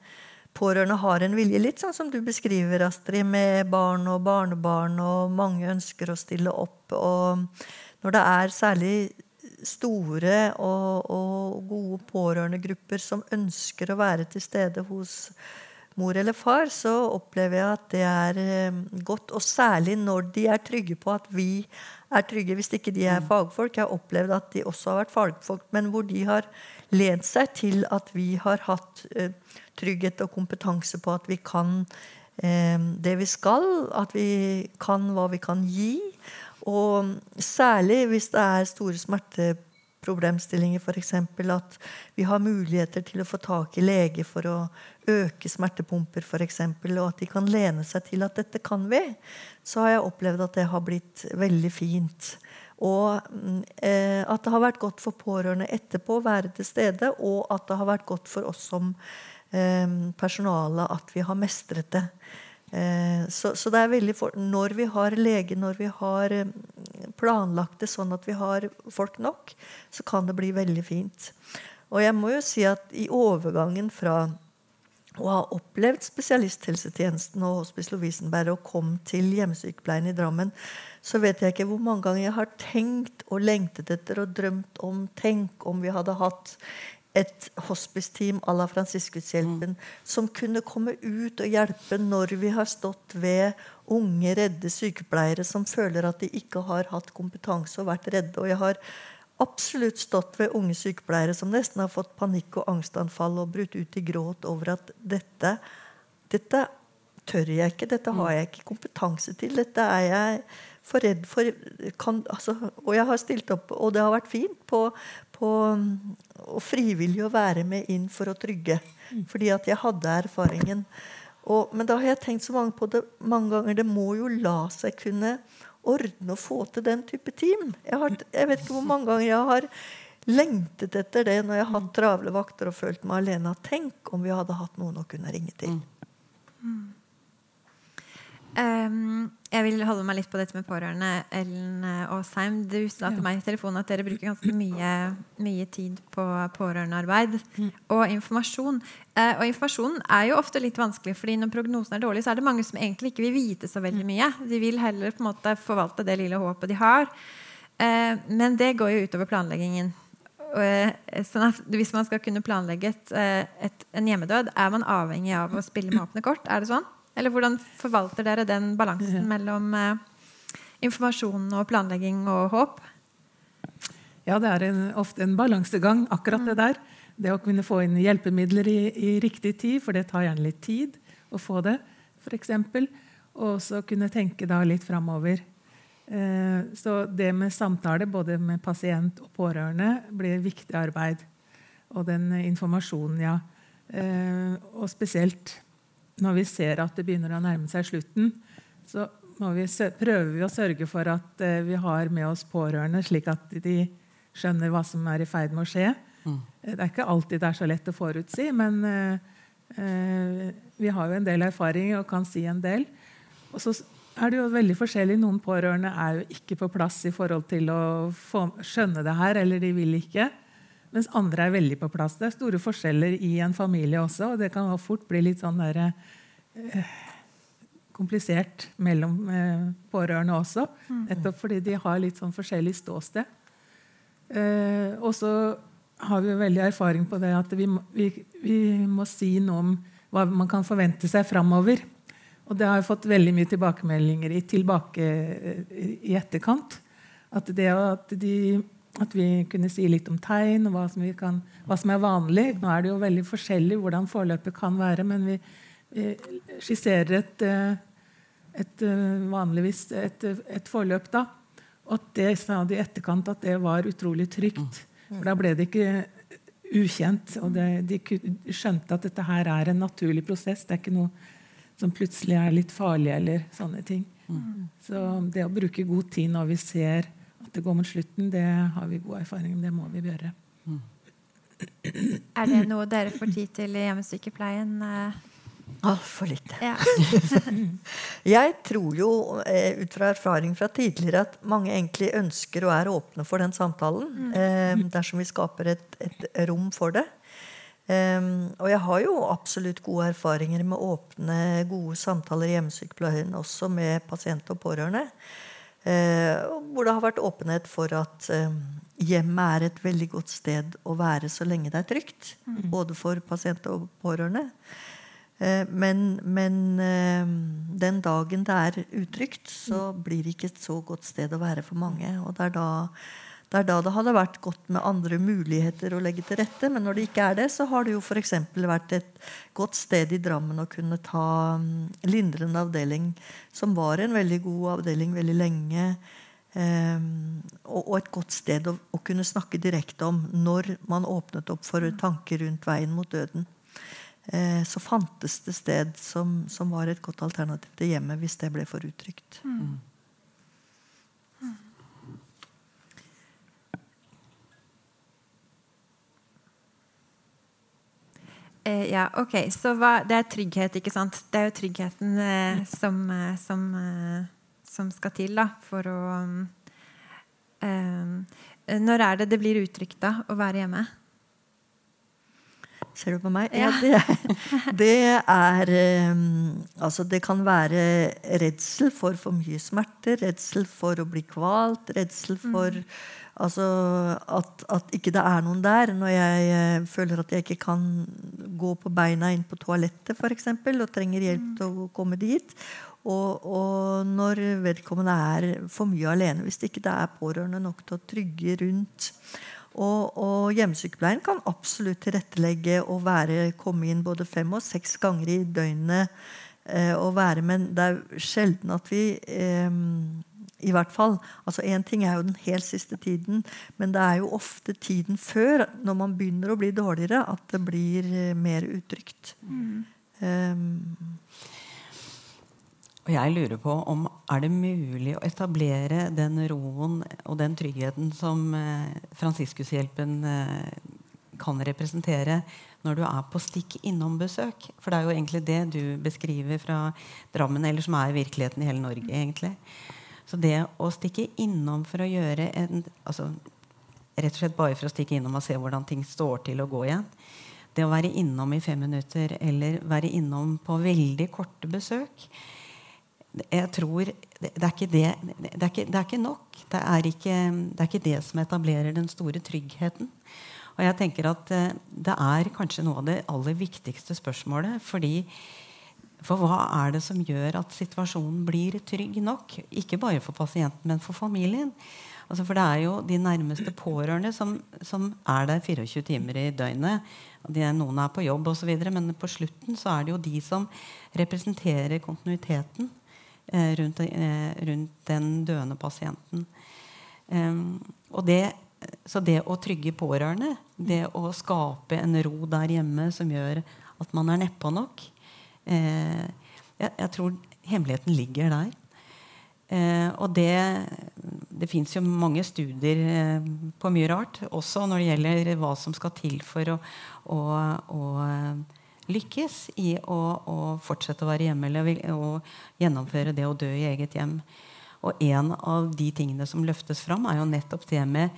pårørende har en vilje, litt sånn som du beskriver, Astrid, med barn og barnebarn, og mange ønsker å stille opp. Og når det er særlig store og, og gode pårørendegrupper som ønsker å være til stede hos mor eller far, så opplever jeg at det er eh, godt. Og særlig når de er trygge på at vi er trygge, hvis ikke de er mm. fagfolk. Jeg har opplevd at de også har vært fagfolk, men hvor de har lent seg til at vi har hatt uh, trygghet og kompetanse på at vi kan uh, det vi skal. At vi kan hva vi kan gi. Og særlig hvis det er store smerteproblemstillinger, f.eks. At vi har muligheter til å få tak i lege for å øke smertepumper f.eks., og at de kan lene seg til at dette kan vi, så har jeg opplevd at det har blitt veldig fint. Og eh, at det har vært godt for pårørende etterpå å være til stede, og at det har vært godt for oss som eh, personale at vi har mestret det. Eh, så, så, det er veldig for, når vi har lege, når vi har eh, planlagt det sånn at vi har folk nok, så kan det bli veldig fint. Og jeg må jo si at i overgangen fra å ha opplevd spesialisthelsetjenesten og Hospice Lovisenberg og kom til hjemmesykepleien i Drammen, så vet jeg ikke hvor mange ganger jeg har tenkt og lengtet etter og drømt om Tenk om vi hadde hatt et hospice-team à la Fransiskushjelpen mm. som kunne komme ut og hjelpe når vi har stått ved unge, redde sykepleiere som føler at de ikke har hatt kompetanse og vært redde. Og jeg har absolutt stått ved unge sykepleiere som nesten har fått panikk og angstanfall og brutt ut i gråt over at dette, dette tør jeg ikke, dette har jeg ikke kompetanse til. Dette er jeg for redd for kan, altså, Og jeg har stilt opp, og det har vært fint, på, på og frivillig å være med inn for å trygge. Fordi at jeg hadde erfaringen. Og, men da har jeg tenkt så mange på det mange ganger. Det må jo la seg kunne ordne og få til den type team. Jeg, har, jeg vet ikke hvor mange ganger jeg har lengtet etter det når jeg har hatt travle vakter og følt meg alene. Tenk om vi hadde hatt noen å kunne ringe til. Mm. Jeg vil holde meg litt på dette med pårørende. Ellen Aasheim, du sa til meg i telefonen at dere bruker ganske mye, mye tid på pårørendearbeid mm. og informasjon. Uh, og informasjonen er jo ofte litt vanskelig, fordi når prognosen er dårlig, så er det mange som egentlig ikke vil vite så veldig mye. De vil heller på en måte forvalte det lille håpet de har. Uh, men det går jo utover planleggingen. Sånn at Hvis man skal kunne planlegge et, et, en hjemmedød, er man avhengig av å spille med åpne kort? Er det sånn? Eller hvordan forvalter dere den balansen mellom eh, informasjon og planlegging og håp? Ja, det er en, ofte en balansegang, akkurat det der. Det å kunne få inn hjelpemidler i, i riktig tid, for det tar gjerne litt tid å få det, f.eks. Og så kunne tenke da litt framover. Eh, så det med samtale både med pasient og pårørende blir viktig arbeid. Og den informasjonen, ja. Eh, og spesielt når vi ser at det begynner å nærme seg slutten, så vi, prøver vi å sørge for at uh, vi har med oss pårørende, slik at de skjønner hva som er i ferd med å skje. Mm. Det er ikke alltid det er så lett å forutsi, men uh, uh, vi har jo en del erfaring og kan si en del. Og så er det jo veldig forskjellig. Noen pårørende er jo ikke på plass i forhold til å få, skjønne det her, eller de vil ikke. Mens andre er veldig på plass. Det er store forskjeller i en familie også. Og det kan fort bli litt sånn der, eh, komplisert mellom eh, pårørende også. Mm. Nettopp fordi de har litt sånn forskjellig ståsted. Eh, og så har vi jo veldig erfaring på det at vi vi, vi må si noe om hva man kan forvente seg framover. Og det har jeg fått veldig mye tilbakemeldinger i, tilbake, i etterkant. At det at de at vi kunne si litt om tegn og hva som, kan, hva som, er vanlig. Nå er det jo veldig forskjellig hvordan forløpet kan være, men vi, vi skisserer et, eh, et, eh, vanligvis et, et, forløp da. Og det sa de i etterkant at det var utrolig trygt. For da ble det ikke ukjent. Og det, de skjønte at dette her er en naturlig prosess. Det er ikke noe som plutselig er litt farlig eller sånne ting. Så det å bruke god tid når vi ser det går mot slutten, det har vi god erfaring med. Det må vi gjøre. Mm. Er det noe dere får tid til i hjemmesykepleien? Altfor lite. Ja. (laughs) jeg tror jo, eh, ut fra erfaring fra tidligere, at mange egentlig ønsker og er åpne for den samtalen. Mm. Eh, dersom vi skaper et, et rom for det. Eh, og jeg har jo absolutt gode erfaringer med åpne, gode samtaler i hjemmesykepleien, også med pasient og pårørende. Eh, hvor det har vært åpenhet for at eh, hjemmet er et veldig godt sted å være så lenge det er trygt. Mm. Både for pasient og pårørende. Eh, men, men den dagen det er utrygt, så mm. blir det ikke et så godt sted å være for mange. Og det er da det er da det hadde vært godt med andre muligheter å legge til rette. Men når det ikke er det, så har det jo f.eks. vært et godt sted i Drammen å kunne ta mm, lindrende avdeling, som var en veldig god avdeling veldig lenge. Um, og, et godt sted å, kunne snakke direkte om når man åpnet opp for tanker rundt veien mot døden. Uh, så fantes det sted som, som, var et godt alternativ til hjemmet hvis det ble for utrygt. Mm. Ja, ok. Så hva, det er trygghet, ikke sant? Det er jo tryggheten eh, som, eh, som, eh, som, skal til da, for å eh, Når er det det blir utrygt da, å være hjemme? Ser du på meg? Ja. Ja, det, det er um, Altså, det kan være redsel for for mye smerte, redsel for å bli kvalt, redsel for Altså at, at ikke det er noen der. Når jeg eh, føler at jeg ikke kan gå på beina inn på toalettet for eksempel, og trenger hjelp til å komme dit. Og, og når vedkommende er for mye alene, hvis det ikke er pårørende nok til å trygge rundt. Og, og hjemmesykepleien kan absolutt tilrettelegge og være, komme inn både fem og seks ganger i døgnet. Eh, og være, men det er sjelden at vi eh, i hvert fall. Altså Én ting er jo den helt siste tiden, men det er jo ofte tiden før, når man begynner å bli dårligere, at det blir eh, mer utrygt. Um, Og jeg lurer på om er det mulig å etablere den roen og den tryggheten som eh, Fransiskushjelpen eh, kan representere når du er på stikk innom-besøk. For det er jo egentlig det du beskriver fra Drammen, eller som er virkeligheten i hele Norge. egentlig. Så det å stikke innom for å gjøre en altså, Rett og slett bare for å stikke innom og se hvordan ting står til å gå igjen. Det å være innom i fem minutter eller være innom på veldig korte besøk jeg tror Det, det, er, det, er, ikke, det er ikke nok. Det er ikke, det er ikke det som etablerer den store tryggheten. Og jeg tenker at eh, det er kanskje noe av det aller viktigste spørsmålet. fordi for hva er det som gjør at situasjonen blir trygg nok? Ikke bare for pasienten, men for familien. Altså for det er jo de nærmeste pårørende som, som er der 24 timer i døgnet. De, noen er på jobb osv., men på slutten så er det jo de som representerer kontinuiteten rundt, eh, rundt, den døende pasienten. Um, og det, så det å trygge pårørende, det å skape en ro der hjemme som gjør at man er nedpå nok eh, jeg, jeg, tror hemmeligheten ligger der. Eh, og det, det fins jo mange studier eh, på mye rart, også når det gjelder hva som skal til for å, å, å eh, lykkes i å, å, fortsette å være hjemme eller å gjennomføre det å dø i eget hjem. Og en av de tingene som løftes fram, er jo nettopp det med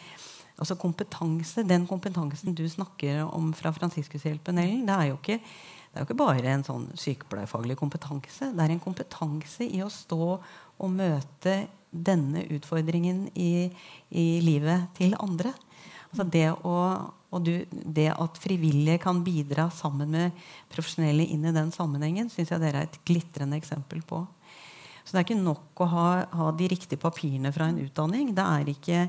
altså kompetanse. Den kompetansen du snakker om fra Fransiskushjelpen, Ellen, det er jo ikke er ikke bare en sånn sykepleierfaglig kompetanse. Det er en kompetanse i å stå og møte denne utfordringen i, i livet til andre. Altså det, å, og du, det at frivillige kan bidra sammen med profesjonelle inn i den sammenhengen, syns jeg dere er et glitrende eksempel på. Så det er ikke nok å ha, ha de riktige papirene fra en utdanning. Det er ikke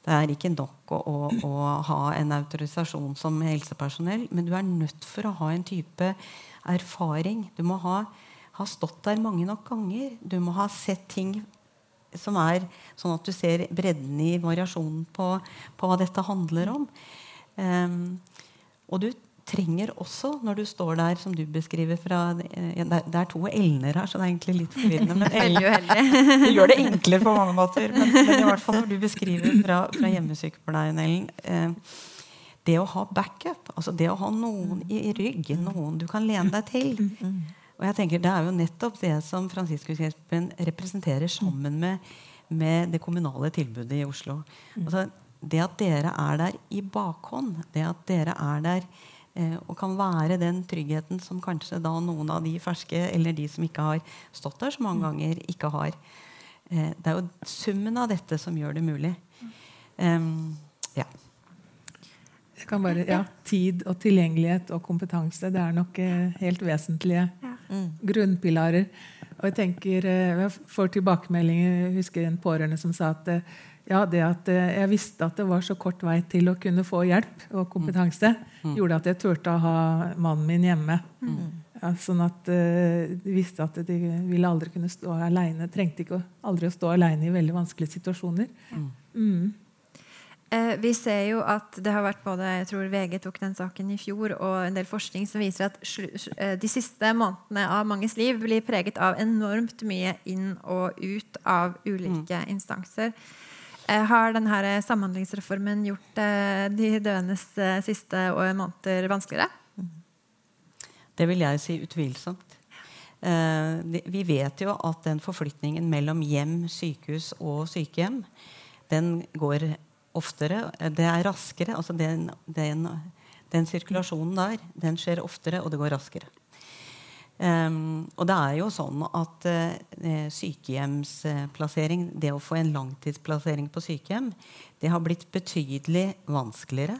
det er ikke nok å, å, å, ha en autorisasjon som helsepersonell, men du er nødt for å ha en type erfaring. Du må ha, ha stått der mange nok ganger. Du må ha sett ting som er sånn at du ser bredden i variasjonen på, på hva dette handler om. Um, og du trenger også, når du står der som du beskriver fra ja, Det er to L-er her, så det er egentlig litt forvirrende. Men (laughs) Ellen, (laughs) du gjør det enklere på mange måter. Men, men, i hvert fall når du beskriver fra, fra hjemmesykepleien, Ellen eh, Det å ha backup, altså det å ha noen i ryggen, noen du kan lene deg til. Og jeg tenker Det er jo nettopp det som Fransiskushjelpen representerer sammen med, med det kommunale tilbudet i Oslo. Altså, det at dere er der i bakhånd, det at dere er der Eh, og kan være den tryggheten som kanskje da noen av de ferske eller de som ikke har stått der så mange ganger, ikke har. Eh, det er jo summen av dette som gjør det mulig. Um, ja. Jeg kan bare, ja, Tid og tilgjengelighet og kompetanse det er nok eh, helt vesentlige ja. grunnpilarer. Og Jeg tenker, jeg får tilbakemeldinger Jeg husker en pårørende som sa at ja, det at eh, jeg visste at det var så kort vei til å kunne få hjelp og kompetanse, mm. gjorde at jeg turte å ha mannen min hjemme. Mm. Ja, sånn at uh, de visste at de ville aldri kunne stå aleine. Trengte ikke å, aldri å stå aleine i veldig vanskelige situasjoner. Mm. mm. Eh, vi ser jo at det har vært både jeg tror VG tok den saken i fjor, og en del forskning som viser at eh, de siste månedene av manges liv blir preget av enormt mye inn og ut av ulike mm. instanser. Eh, har denne samhandlingsreformen gjort eh, de døendes eh, siste måneder vanskeligere? Det vil jeg si utvilsomt. Eh, vi vet jo at den forflytningen mellom hjem, sykehus og sykehjem den går oftere. Det er raskere. altså den, den, den sirkulasjonen der den skjer oftere, og det går raskere. Um, og det er jo sånn at uh, sykehjemsplassering, det å få en langtidsplassering på sykehjem, det har blitt betydelig vanskeligere.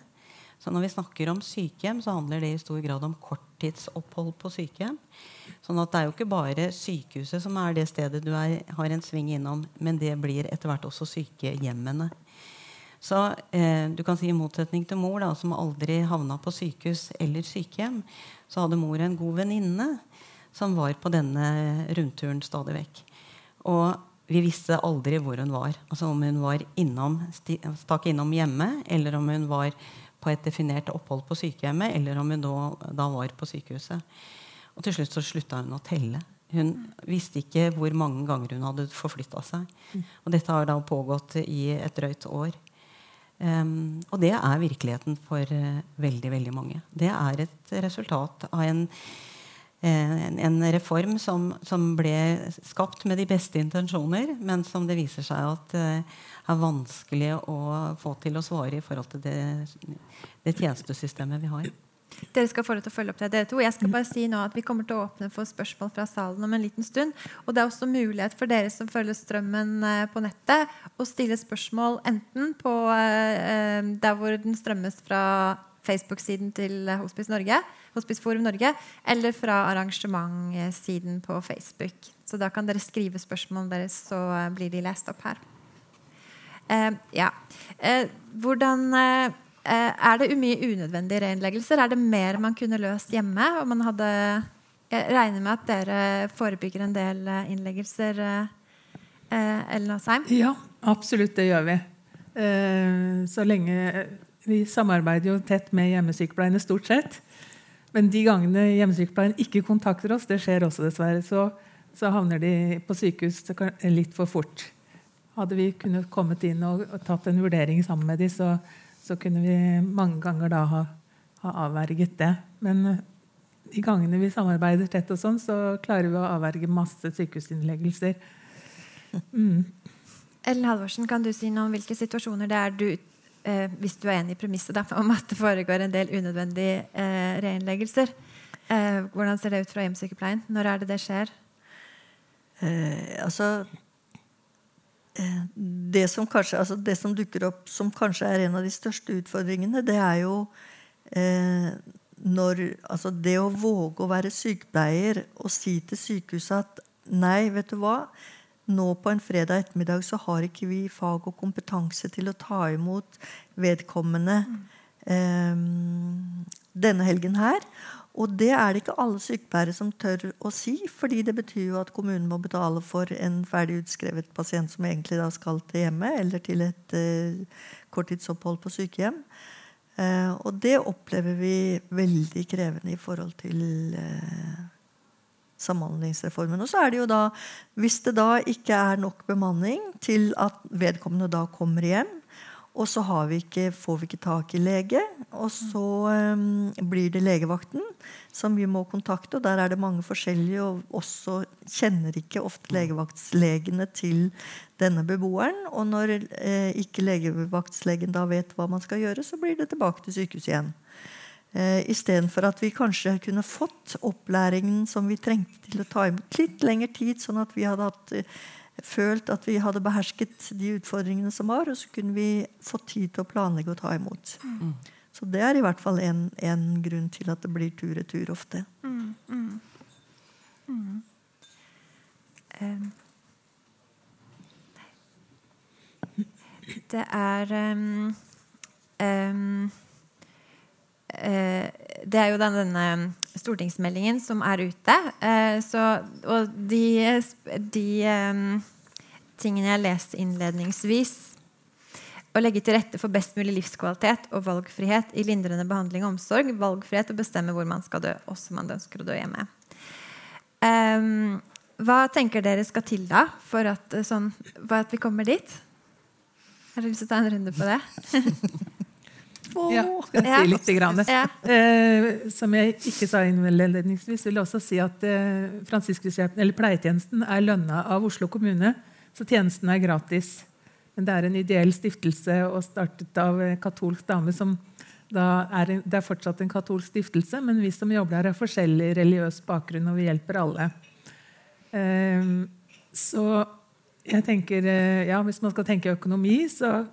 Så når vi snakker om sykehjem, så handler det i stor grad om korttidsopphold på sykehjem. Sånn at det er jo ikke bare sykehuset som er det stedet du er, har en sving innom, men det blir etter hvert også sykehjemmene. Så eh, du kan si I motsetning til mor, da, som aldri havna på sykehus eller sykehjem, så hadde mor en god venninne som var på denne rundturen stadig vekk. Og vi visste aldri hvor hun var. Altså Om hun var innom, stakk innom hjemme, eller om hun var på et definert opphold på sykehjemmet, eller om hun da, da var på sykehuset. Og til slutt så slutta hun å telle. Hun visste ikke hvor mange ganger hun hadde forflytta seg. Og dette har da pågått i et drøyt år. Um, og det er virkeligheten for uh, veldig, veldig mange. Det er et resultat av en en, en reform som, som, ble skapt med de beste intensjoner, men som det viser seg at uh, er vanskelig å få til å svare i forhold til det, det tjenestesystemet vi har. Dere skal få til å følge opp det. Dere to. Jeg skal bare si nå at Vi kommer til å åpne for spørsmål fra salen om en liten stund. Og det er også mulighet for dere som følger strømmen eh, på nettet, å stille spørsmål enten på der hvor den strømmes fra Facebook-siden til Hospice Norge, Hospice Forum Norge, eller fra arrangementsiden på Facebook. Så da kan dere skrive spørsmålene deres, så blir de lest opp her. Eh, ja. Eh, hvordan eh, Er det mye unødvendige reinnleggelser? Er det mer man kunne løst hjemme? hadde jeg regner med at dere forebygger en del eh, innleggelser. Eh, Ellen Asheim? Ja, absolutt. Det gjør vi. Eh, så lenge vi samarbeider jo tett med hjemmesykepleierne stort sett. Men de gangene hjemmesykepleien ikke kontakter oss, det skjer også dessverre, så, så havner de på sykehus litt for fort. Hadde vi kunnet kommet inn og, og tatt en vurdering sammen med dem, så, så, kunne vi mange ganger da ha, ha avverget det. Men eh, de gangene vi samarbeider tett, og sånn, så klarer vi å avverge masse sykehusinnleggelser. (laughs) Mm. Ellen Halvorsen, kan du si noe om hvilke situasjoner det er du eh, hvis du er enig i premisset da, om at det foregår en del unødvendige eh, reinnleggelser. Eh, hvordan ser det ut fra hjemmesykepleien? Når er det det skjer? Eh, altså eh, det som, kanskje, altså det som dukker opp som kanskje er en av de største utfordringene, det er jo eh, når, altså det å våge å være sykepleier og si til sykehuset at nei, vet du hva, nå på en fredag ettermiddag så har ikke vi fag og kompetanse til å ta imot vedkommende eh, denne helgen her. Og det er det ikke alle sykepleiere som tør å si, fordi det betyr jo at kommunen må betale for en ferdig utskrevet pasient som egentlig da skal til hjemmet eller til et eh, korttidsopphold på sykehjem. Eh, og det opplever vi veldig krevende i forhold til eh, Samhandlingsreformen. Og så er det jo da, hvis det da ikke er nok bemanning til at vedkommende da kommer hjem, og så vi ikke, får vi ikke tak i lege, og så um, blir det legevakten som vi må kontakte. og Der er det mange forskjellige, og også kjenner ikke ofte legevaktslegene til denne beboeren. Og når eh, ikke legevaktslegen da vet hva man skal gjøre, så blir det tilbake til sykehuset igjen. Eh, Istedenfor at vi kanskje kunne fått opplæringen som vi trengte til å ta imot litt lengre tid, sånn at vi hadde hatt, eh, følt at vi hadde behersket de utfordringene som var, og så kunne vi fått tid til å planlegge og ta imot. Mm. Så det er i hvert fall en, en, grunn til at det blir tur-retur ofte. Mm, mm. Um, det er um, um, det er jo denne stortingsmeldingen som er ute. Eh, så, og de, de tingene jeg leste innledningsvis å legge til rette for best mulig livskvalitet og valgfrihet i lindrende behandling og omsorg. Valgfrihet å bestemme hvor man skal dø, også om man ønsker å dø hjemme. Um, hva tenker dere skal til da for at, sånn, for at vi kommer dit? Har dere lyst til å ta en runde på det? (laughs) Åh. Ja, skal jeg si litt. Grann. Ja. Eh, som jeg ikke sa innledningsvis, vil jeg også si at eh, eller pleietjenesten er lønna av Oslo kommune, så tjenesten er gratis. Men det er en ideell stiftelse og startet av en katolsk dame som da er en, Det er fortsatt en katolsk stiftelse, men vi som jobber her, har forskjellig religiøs bakgrunn, og vi hjelper alle. Eh, så jeg tenker, eh, ja, Hvis man skal tenke økonomi, så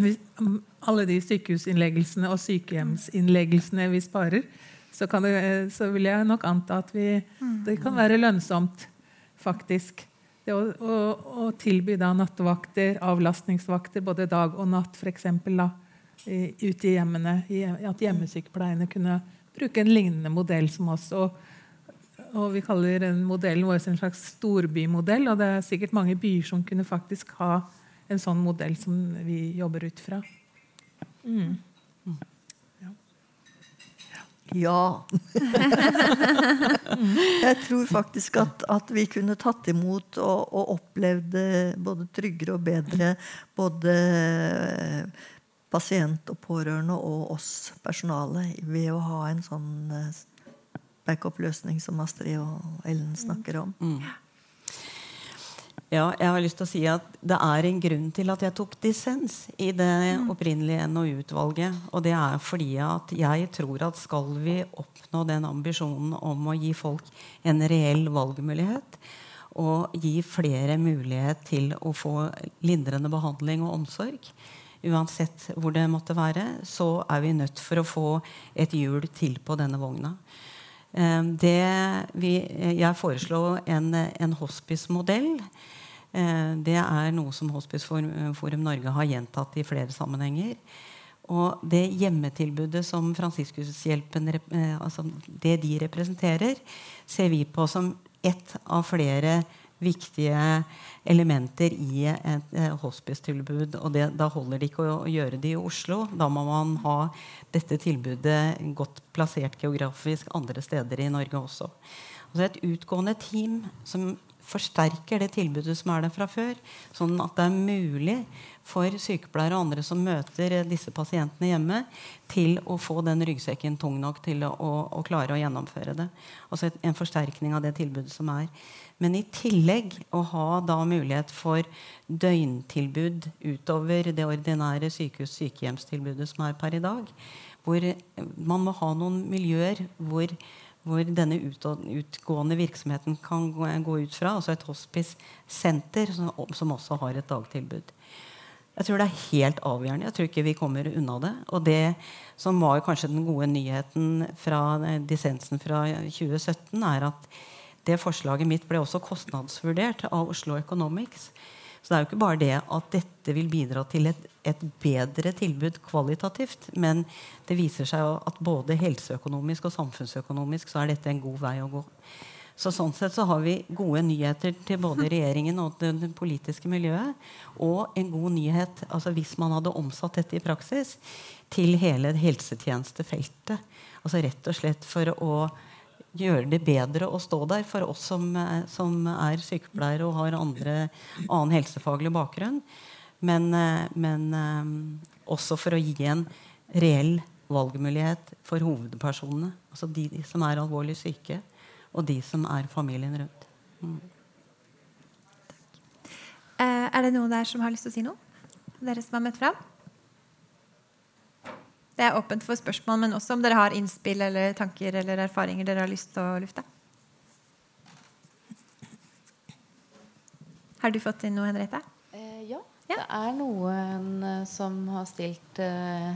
(clears throat) Alle de sykehusinnleggelsene og sykehjemsinnleggelsene vi sparer, så, kan det, eh, så vil jeg nok anta at vi, det kan være lønnsomt, faktisk. Det å, å, å tilby da nattevakter, avlastningsvakter, både dag og natt, f.eks. Ute i hjemmene. At hjemmesykepleierne kunne bruke en lignende modell som oss. og og vi kaller den modellen vår en slags storbymodell. Og det er sikkert mange byer som kunne faktisk ha en sånn modell som vi jobber ut fra. Mm. Ja. (laughs) Jeg tror faktisk at, at vi kunne tatt imot og, og opplevd både tryggere og bedre. Både pasient og pårørende og oss personale ved å ha en sånn backup-løsning som Astrid og Ellen snakker om. Ja, jeg har lyst til å si at Det er en grunn til at jeg tok dissens i det opprinnelige NOU-utvalget. Og det er fordi at jeg tror at skal vi oppnå den ambisjonen om å gi folk en reell valgmulighet, og gi flere mulighet til å få lindrende behandling og omsorg, uansett hvor det måtte være, så er vi nødt for å få et hjul til på denne vogna. Eh, Det vi, jeg foreslår en, en hospice-modell. Eh, Det er noe som Hospiceforum Forum Norge har gjentatt i flere sammenhenger. Og det hjemmetilbudet som Fransiskushjelpen eh, altså det de representerer, ser vi på som ett av flere viktige elementer i et eh, hospicetilbud. Og det, da holder det ikke å, gjøre det i Oslo. Da må man ha dette tilbudet godt plassert geografisk andre steder i Norge også. Altså et utgående team som forsterker det tilbudet som er der fra før, sånn at det er mulig for sykepleiere og andre som møter disse pasientene hjemme, til å få den ryggsekken tung nok til å, å, å klare å gjennomføre det. Altså en forsterkning av det tilbudet som er. Men i tillegg å ha da mulighet for døgntilbud utover det ordinære sykehus-sykehjemstilbudet som er per i dag. Hvor man må ha noen miljøer hvor, hvor denne utgående virksomheten kan gå, ut fra. Altså et hospice-senter som, som også har et dagtilbud. Jeg tror det er helt avgjørende. Jeg tror ikke vi kommer unna det. Og det som var kanskje den gode nyheten fra eh, dissensen fra 2017, er at det forslaget mitt ble også kostnadsvurdert av Oslo Economics. Så det er jo ikke bare det at dette vil bidra til et, et bedre tilbud kvalitativt, men det viser seg at både helseøkonomisk og samfunnsøkonomisk så er dette en god vei å gå. Så sånn sett så har vi gode nyheter til både regjeringen og det politiske miljøet. Og en god nyhet altså hvis man hadde omsatt dette i praksis til hele helsetjenestefeltet. Altså rett og slett for å gjøre det bedre å stå der for oss som, eh, som er sykepleiere og har andre, annen helsefaglig bakgrunn. Men, eh, men eh, også for å gi en reell valgmulighet for hovedpersonene. Altså de som er alvorlig syke, og de som er familien rundt. Mm. Er det noen der som har lyst til å si noe? Dere som har møtt fram? Det er åpent for spørsmål, men også om dere har innspill eller tanker eller erfaringer dere har lyst til å lufte. Har du fått inn noe, Henriette? Eh, ja. Ja. Det er noen eh, som har stilt eh,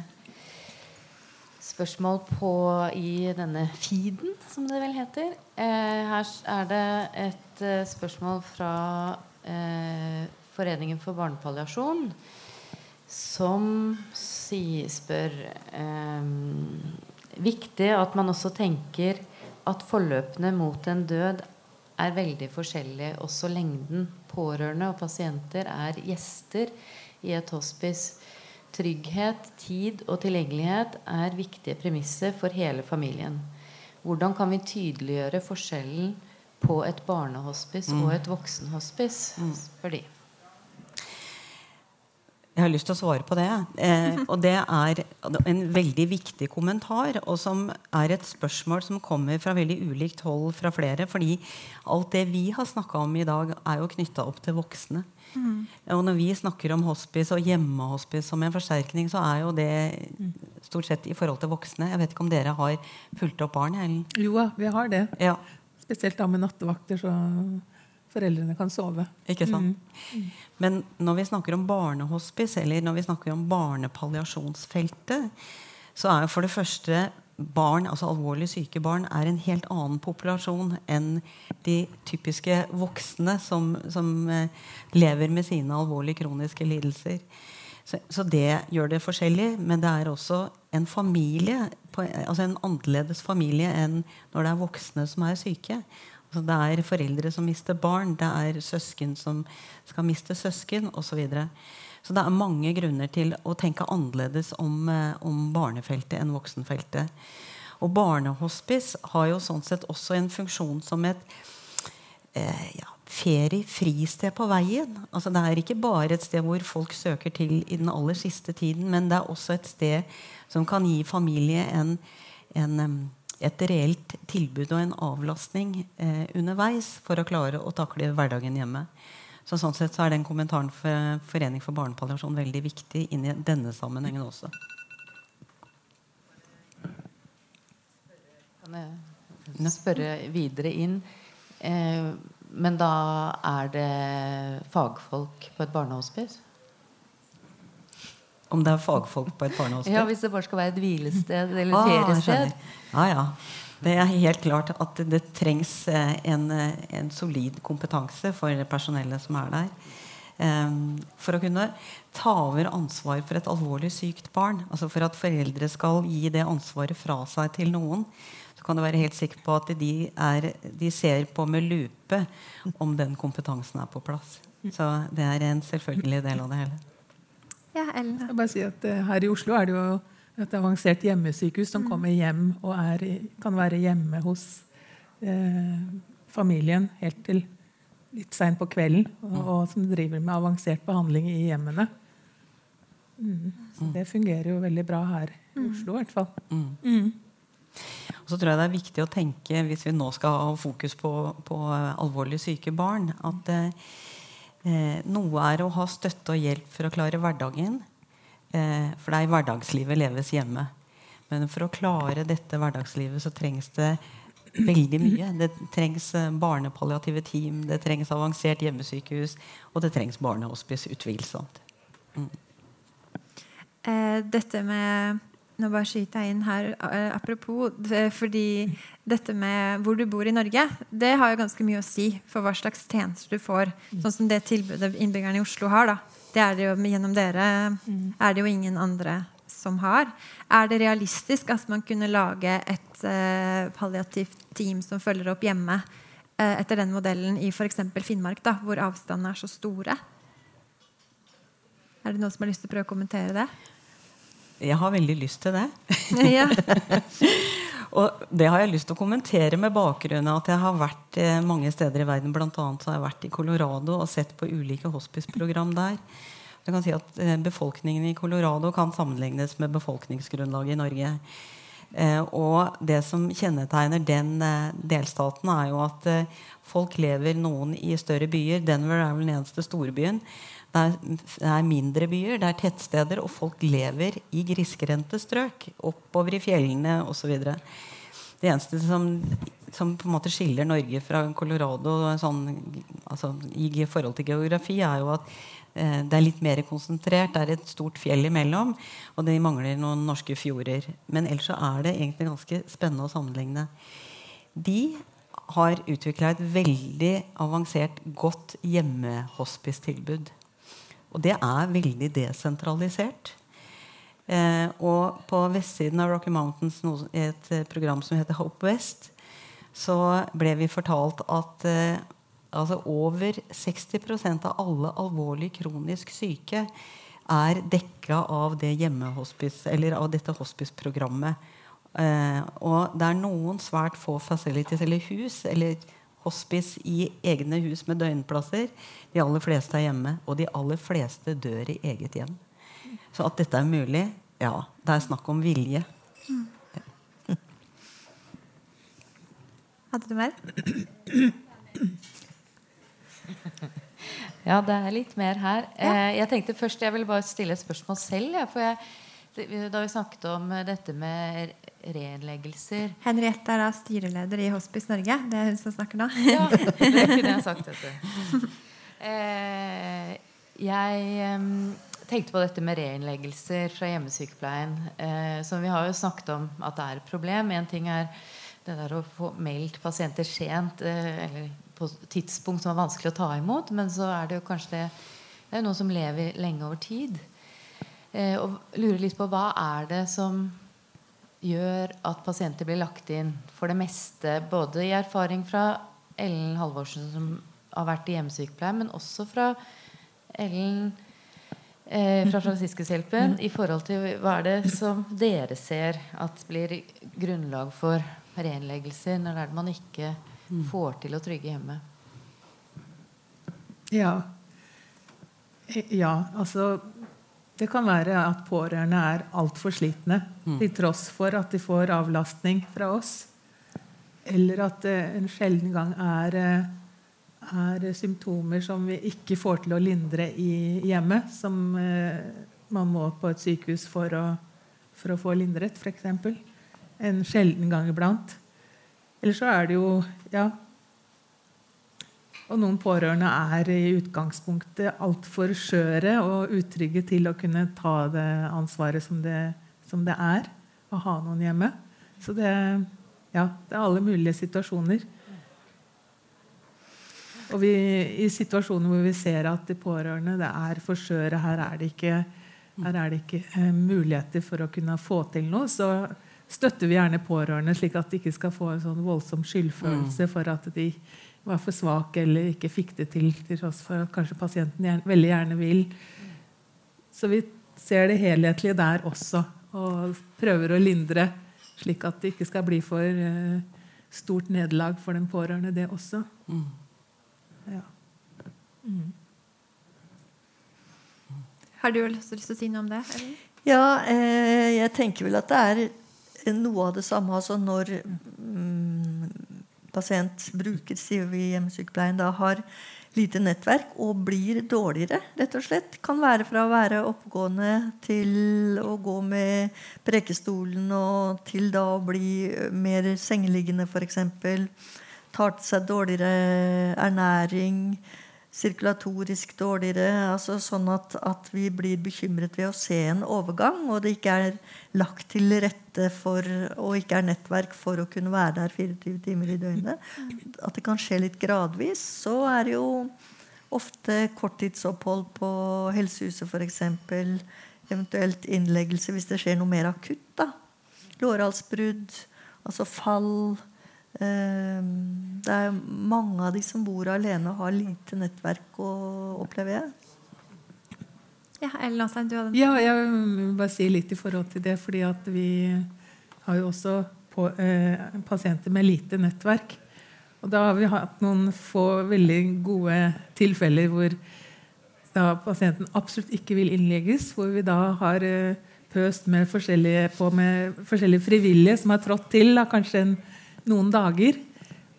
spørsmål på i denne feeden, som det vel heter. Eh, her er det et eh, spørsmål fra eh, Foreningen for barnepalliasjon, som sier, spør eh, Viktig at man også tenker at forløpene mot en død er veldig forskjellige. Også lengden. Pårørende og pasienter er gjester i et hospice. Trygghet, tid og tilgjengelighet er viktige premisser for hele familien. Hvordan kan vi tydeliggjøre forskjellen på et barnehospice og et voksenhospice? spør de. Jeg har lyst til å svare på det. Eh, og det er en veldig viktig kommentar, og som er et spørsmål som kommer fra veldig ulikt hold fra flere. fordi alt det vi har snakka om i dag, er jo knytta opp til voksne. Mm. Og når vi snakker om hospice og hjemmehospice som en forsterkning, så er jo det stort sett i forhold til voksne. Jeg vet ikke om dere har fulgt opp barn? Eller? Jo, vi har det. Ja. Spesielt da med nattevakter. så foreldrene kan sove. Ikke sant? Mm. Men når vi snakker om barnehospice, eller når vi snakker om barnepalliasjonsfeltet, så er for det første barn, altså alvorlig syke barn er en helt annen populasjon enn de typiske voksne som, som eh, lever med sine alvorlige kroniske lidelser. Så, så, det gjør det forskjellig, men det er også en familie, altså en annerledes familie enn når det er voksne som er syke. Det er foreldre som mister barn, det er søsken som skal miste søsken osv. Så, videre. så det er mange grunner til å tenke annerledes om, eh, om barnefeltet enn voksenfeltet. Og barnehospice har jo sånn sett også en funksjon som et eh, ja, ferie, fristed på veien. Altså Det er ikke bare et sted hvor folk søker til i den aller siste tiden, men det er også et sted som kan gi familie en, en et reelt tilbud og en avlastning eh, underveis for å klare å takle hverdagen hjemme. Så sånn sett så er den kommentaren for Forening for barnepalliasjon veldig viktig inn i denne sammenhengen også. Kan jeg spørre videre inn? Eh, men da er det fagfolk på et barnehospice? Om det er fagfolk på et barnehospice? Ja, Hvis det bare skal være et hvilested eller ah, feriested. Ja, ja. Det er helt klart at det trengs eh, en, eh, en solid kompetanse for personellet som er der. Um, for å kunne ta over ansvar for et alvorlig sykt barn. altså For at foreldre skal gi det ansvaret fra seg til noen, så kan du være helt sikker på at de, er, de ser på med lupe om den kompetansen er på plass. Så det er en selvfølgelig del av det hele. Ja, Ellen. Jeg bare si at uh, Her i Oslo er det jo et avansert hjemmesykehus som mm. kommer hjem og er, kan være hjemme hos eh, familien helt til litt seint på kvelden. Og, mm. og, som driver med avansert behandling i hjemmene. Mm. Så det fungerer jo veldig bra her i mm. Oslo i hvert fall. Mm. Og så tror jeg det er viktig å tenke, hvis vi nå skal ha fokus på, på alvorlig syke barn, at uh, Eh, noe er å ha støtte og hjelp for å klare hverdagen. Eh, for det er hverdagslivet leves hjemme. Men for å klare dette hverdagslivet så trengs det veldig mye. Det trengs eh, barnepalliative team, det trengs avansert hjemmesykehus, og det trengs barnehospice. Utvilsomt. Mm. Eh, dette med nå bare skyter jeg inn her uh, apropos. Fordi dette med hvor du bor i Norge, det har jo ganske mye å si for hva slags tjenester du får. Sånn som det tilbudet innbyggerne i Oslo har. da. Det er det jo Gjennom dere er det jo ingen andre som har. Er det realistisk at man kunne lage et uh, palliativt team som følger opp hjemme uh, etter den modellen i f.eks. Finnmark, da, hvor avstandene er så store? Er det noen som har lyst til å prøve å kommentere det? Jeg har veldig lyst til det. (laughs) Ja. (laughs) og det har jeg lyst til å kommentere med bakgrunn av at jeg har vært eh, mange steder i verden. Blant annet har jeg vært i Colorado og sett på ulike hospiceprogram der. Jeg kan si at eh, Befolkningen i Colorado kan sammenlignes med befolkningsgrunnlaget i Norge. Eh, og det som kjennetegner den delstaten, er jo at folk lever noen i større byer. Denver er vel den eneste storbyen. Det er mindre byer, det er tettsteder, og folk lever i grisgrendte strøk. Oppover i fjellene osv. Det eneste som, som, på en måte skiller Norge fra Colorado sånn, altså, i forhold til geografi, er jo at eh, det er litt mer konsentrert. Det er et stort fjell imellom, og de mangler noen norske fjorder. Men ellers så er det egentlig ganske spennende å sammenligne. De har utvikla et veldig avansert, godt hjemmehospice-tilbud. Og det er veldig desentralisert. Eh, og på vestsiden av Rocky Mountains, i et eh, program som heter Hope West, så ble vi fortalt at eh, altså over 60% av alle alvorlig kronisk syke er dekka av det eller av dette hospice-programmet. Eh, og det er noen svært få facilities eller hus eller hospice i egne hus med døgnplasser. De aller fleste er hjemme, og de aller fleste dør i eget hjem. Så at dette er mulig, ja, det er snakk om vilje. Hadde du mer? Ja, det er litt mer her. Ja. jeg tenkte først jeg ville bare stille et spørsmål selv. Ja, for jeg, da vi snakket om eh, dette med reinnleggelser Henriette er da styreleder i Hospice Norge. Det er hun som snakker nå. Ja, (laughs) det kunne jeg sagt. Dette. Eh, jeg eh, tenkte på dette med reinnleggelser fra hjemmesykepleien. Eh, som vi har jo snakket om at det er et problem. En ting er det der å få meldt pasienter sent eh, eller på tidspunkt som er vanskelig å ta imot. Men så er det jo kanskje det, det er noen som lever lenge over tid. Eh, og lurer litt på hva er det som gjør at pasienter blir lagt inn for det meste, både i erfaring fra Ellen Halvorsen, som har vært i hjemmesykepleie, men også fra Ellen eh, fra Fransiskushjelpen, i forhold til hva er det som dere ser at blir grunnlag for reinnleggelser når det er det man ikke får til å trygge hjemme? Ja. Eh, Ja, altså Det kan være at pårørende er altfor slitne til tross for at de får avlastning fra oss. Eller at det en sjelden gang er, eh, er symptomer som vi ikke får til å lindre i hjemmet, som eh, man må på et sykehus for å, for å få lindret, f.eks. En sjelden gang iblant. Eller så er det jo ja, og noen pårørende er i utgangspunktet altfor skjøre og utrygge til å kunne ta det ansvaret som det, som det er å ha noen hjemme. Så det, ja, det er alle mulige situasjoner. Og vi, I situasjoner hvor vi ser at de pårørende det er for skjøre, her er det ikke, er det ikke eh, muligheter for å kunne få til noe, så støtter vi gjerne pårørende, slik at de ikke skal få en sånn voldsom skyldfølelse for at de var for svak eller ikke fikk det til, til tross for at kanskje pasienten gjerne, veldig gjerne vil. Så vi ser det helhetlige der også, og prøver å lindre, slik at det ikke skal bli for uh, stort nederlag for den pårørende, det også. Ja. Har du lyst til å si noe om det? Eller? Ja, eh, jeg tenker vel at det er noe av det samme. Altså når mm, pasient bruker sier vi i hjemmesykepleien, da har lite nettverk og blir dårligere, rett og slett. Kan være fra å være oppegående til å gå med prekestolen og til da å bli mer sengeliggende, f.eks. Tar til seg dårligere ernæring sirkulatorisk dårligere. altså Sånn at, at vi blir bekymret ved å se en overgang, og det ikke er lagt til rette for og ikke er nettverk for å kunne være der 24 timer i døgnet. At det kan skje litt gradvis. Så er det jo ofte korttidsopphold på helsehuset f.eks. Eventuelt innleggelse hvis det skjer noe mer akutt. da. Lårhalsbrudd, altså fall. Eh, Det er mange av de som bor alene og har lite nettverk, å- opplever jeg. Ja, Ellen Åsheim, du hadde Ja, jeg vil bare si litt i forhold til det. fordi at vi har jo også på, eh, pasienter med lite nettverk. Og da har vi hatt noen få veldig gode tilfeller hvor da pasienten absolutt ikke vil innlegges. Hvor vi da har eh, pøst med forskjellige, på med forskjellige frivillige som har trådt til da, kanskje en, noen dager.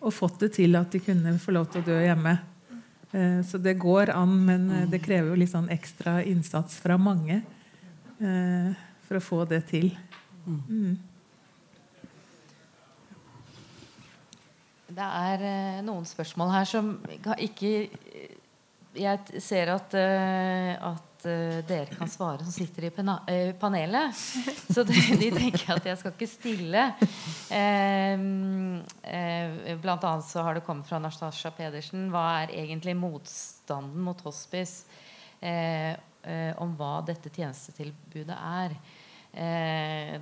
Og fått det til at de kunne få lov til å dø hjemme. Eh, Så det går an, men eh, det krever jo litt sånn ekstra innsats fra mange eh, for å få det til. Mm. Det er noen spørsmål her som ikke Jeg ser at, eh, eh, dere kan svare som sitter i eh, panelet. Så de, de tenker at jeg skal ikke stille. Uh, blant annet så har det kommet fra Nastasja Pedersen. Hva er egentlig motstanden mot hospice? Om hva dette tjenestetilbudet er.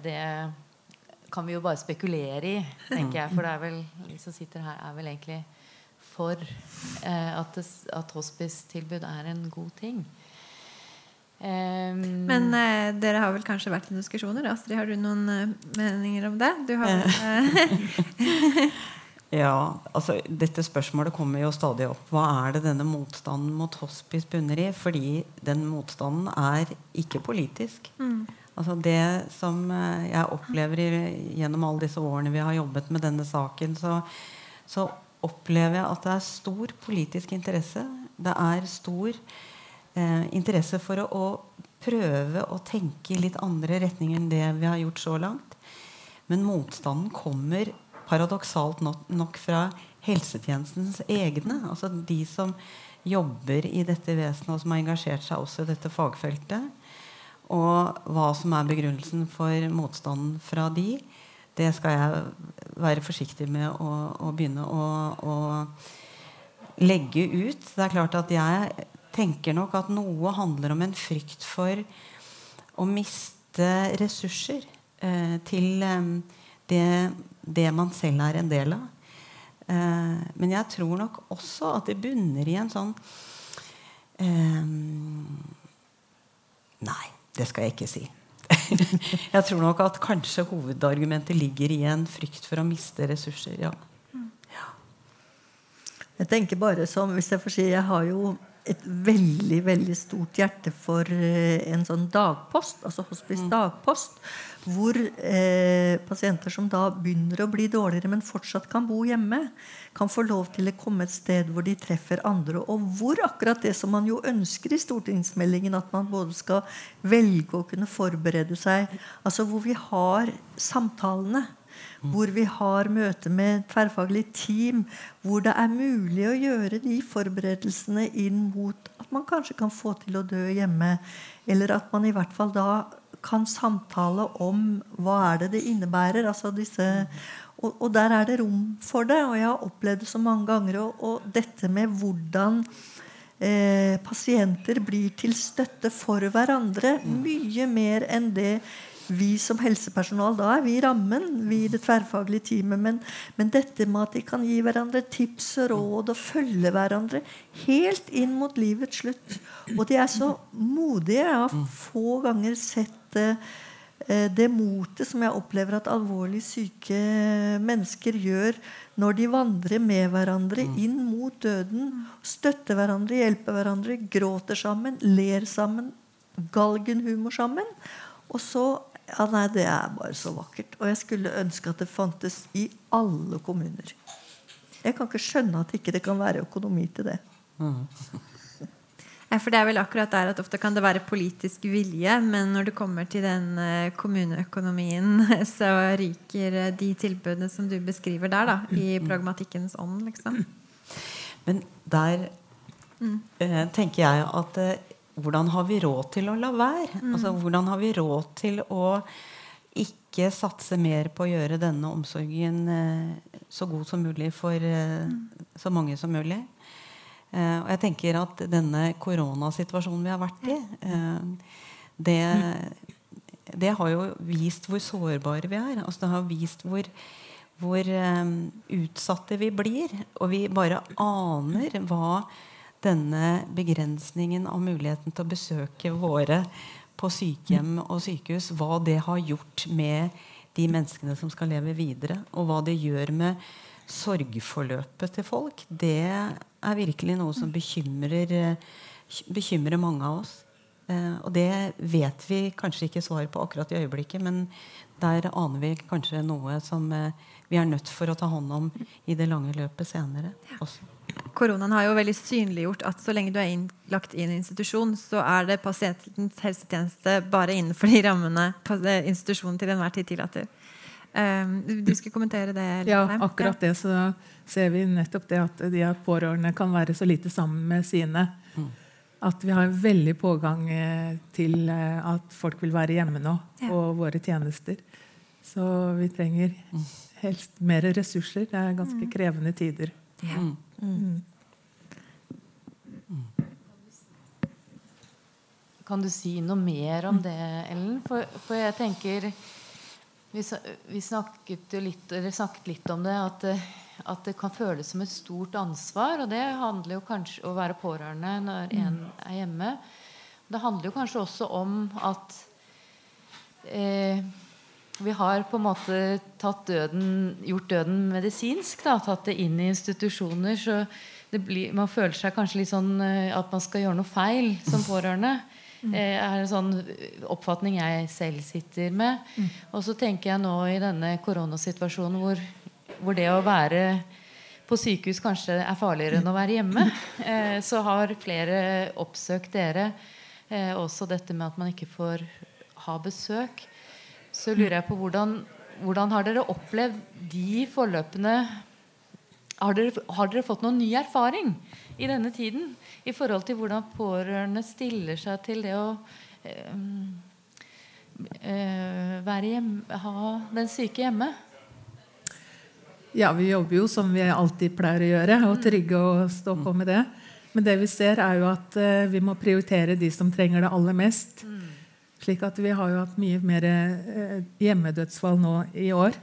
Det kan vi jo bare spekulere i, tenker jeg. For det er vel, de som sitter her, er vel egentlig for eh, at, det, at hospice-tilbud er en god ting. Ehm, Men eh, dere har vel kanskje vært i diskusjoner? Astrid, har du noen eh, meninger om det? Du har vel, eh, (laughs) Ja, altså Dette spørsmålet kommer jo stadig opp. Hva er det denne motstanden mot hospice bunner i? Fordi den motstanden er ikke politisk. Mm. Altså Det som eh, jeg opplever i, gjennom alle disse årene vi har jobbet med denne saken, så, så opplever jeg at det er stor politisk interesse. Det er stor eh, interesse for å, å prøve å tenke i litt andre retninger enn det vi har gjort så langt. Men motstanden kommer paradoksalt nok fra helsetjenestens egne. Altså de som jobber i dette vesenet, og som har engasjert seg også i dette fagfeltet. Og hva som er begrunnelsen for motstanden fra de, det skal jeg være forsiktig med å, å begynne å, å, legge ut. Det er klart at jeg tenker nok at noe handler om en frykt for å miste ressurser eh, til eh, det det man selv er en del av. Eh, men jeg tror nok også at det bunner i en sånn eh, Nei, det skal jeg ikke si. (laughs) jeg tror nok at kanskje hovedargumentet ligger i en frykt for å miste ressurser. ja. Jeg tenker bare som, hvis jeg får si, jeg har jo et veldig veldig stort hjerte for eh, en sånn dagpost, altså hospice mm. dagpost, hvor eh, pasienter som da begynner å bli dårligere, men fortsatt kan bo hjemme, kan få lov til å komme et sted hvor de treffer andre. Og hvor akkurat det som man jo ønsker i stortingsmeldingen, at man både skal velge å kunne forberede seg, altså hvor vi har samtalene hvor vi har møte med tverrfaglig team, hvor det er mulig å gjøre de forberedelsene inn mot at man kanskje kan få til å dø hjemme. Eller at man i hvert fall da kan samtale om hva er det det innebærer. altså disse og, og, der er det rom for det. Og jeg har opplevd det så mange ganger. Og, og dette med hvordan eh, pasienter blir til støtte for hverandre mye mer enn det vi som helsepersonal, da er vi rammen, vi i det tverrfaglige teamet. Men, men, dette med at de kan gi hverandre tips og råd og følge hverandre helt inn mot livets slutt. Og de er så modige. Jeg har få ganger sett eh, det motet som jeg opplever at alvorlig syke mennesker gjør når de vandrer med hverandre inn mot døden. Støtter hverandre, hjelper hverandre, gråter sammen, ler sammen, galgenhumor sammen. Og så ja, nei, Det er bare så vakkert. Og jeg skulle ønske at det fantes i alle kommuner. Jeg kan ikke skjønne at ikke det kan være økonomi til det. Mm. (laughs) Ja, for det er vel akkurat der at Ofte kan det være politisk vilje, men når det kommer til den eh, kommuneøkonomien, (laughs) så ryker eh, de tilbudene som du beskriver der, da, i mm. pragmatikkens ånd. liksom. Men der mm. eh, tenker jeg at eh, hvordan har vi råd til å la være? Mm. Altså, hvordan har vi råd til å ikke satse mer på å gjøre denne omsorgen eh, så god som mulig for eh, mm. så mange som mulig? Eh, og jeg tenker at denne koronasituasjonen vi har vært i, eh, det, det, har jo vist hvor sårbare vi er. Altså, det har vist hvor, hvor eh, utsatte vi blir. Og vi bare aner hva denne begrensningen av muligheten til å besøke våre på sykehjem og sykehus, hva det har gjort med de menneskene som skal leve videre, og hva det gjør med sorgforløpet til folk, det er virkelig noe som bekymrer, bekymrer mange av oss. Eh, og det vet vi kanskje ikke svar på akkurat i øyeblikket, men der aner vi kanskje noe som eh, vi er nødt for å ta hånd om i det lange løpet senere. også koronaen har jo veldig synliggjort at så lenge du er innlagt i en institusjon, så er det pasientens helsetjeneste bare innenfor de rammene institusjonen til enhver tid tillater. Um, du skulle kommentere det? Ja, akkurat det. Så ser vi nettopp det at de pårørende kan være så lite sammen med sine. Mm. At vi har en veldig pågang eh, til eh, at folk vil være hjemme nå på våre tjenester. Så vi trenger mm. helst mer ressurser. Det er ganske mm. krevende tider. Ja. Mm. Kan du si noe mer om det, Ellen? For, for jeg tenker vi, vi snakket, litt, snakket, litt, om det at, at, det kan føles som et stort ansvar. Og det handler jo kanskje om å være pårørende når mm. en er hjemme. Det handler jo kanskje også om at eh, Vi har på en måte døden, gjort døden medisinsk. Da, tatt det inn i institusjoner. Så blir, man føler seg kanskje litt sånn eh, at man skal gjøre noe feil som pårørende. Det eh, er en sånn oppfatning jeg selv sitter med. Og så tenker jeg nå i denne koronasituasjonen hvor, hvor det å være på sykehus kanskje er farligere enn å være hjemme, (laughs) eh, så har flere oppsøkt dere. også dette med at man ikke får ha besøk så lurer jeg på hvordan, hvordan har dere opplevd de forløpene har dere, har dere, fått noen ny erfaring i denne tiden i forhold til hvordan pårørende stiller seg til det å øh, være hjemme, ha den syke hjemme? Ja, vi jobber jo som vi alltid pleier å gjøre, og trygge og stå på med det. Men det vi ser, er jo at uh, vi må prioritere de som trenger det aller mest. Mm. Slik at vi har jo hatt mye mer eh, hjemmedødsfall nå i år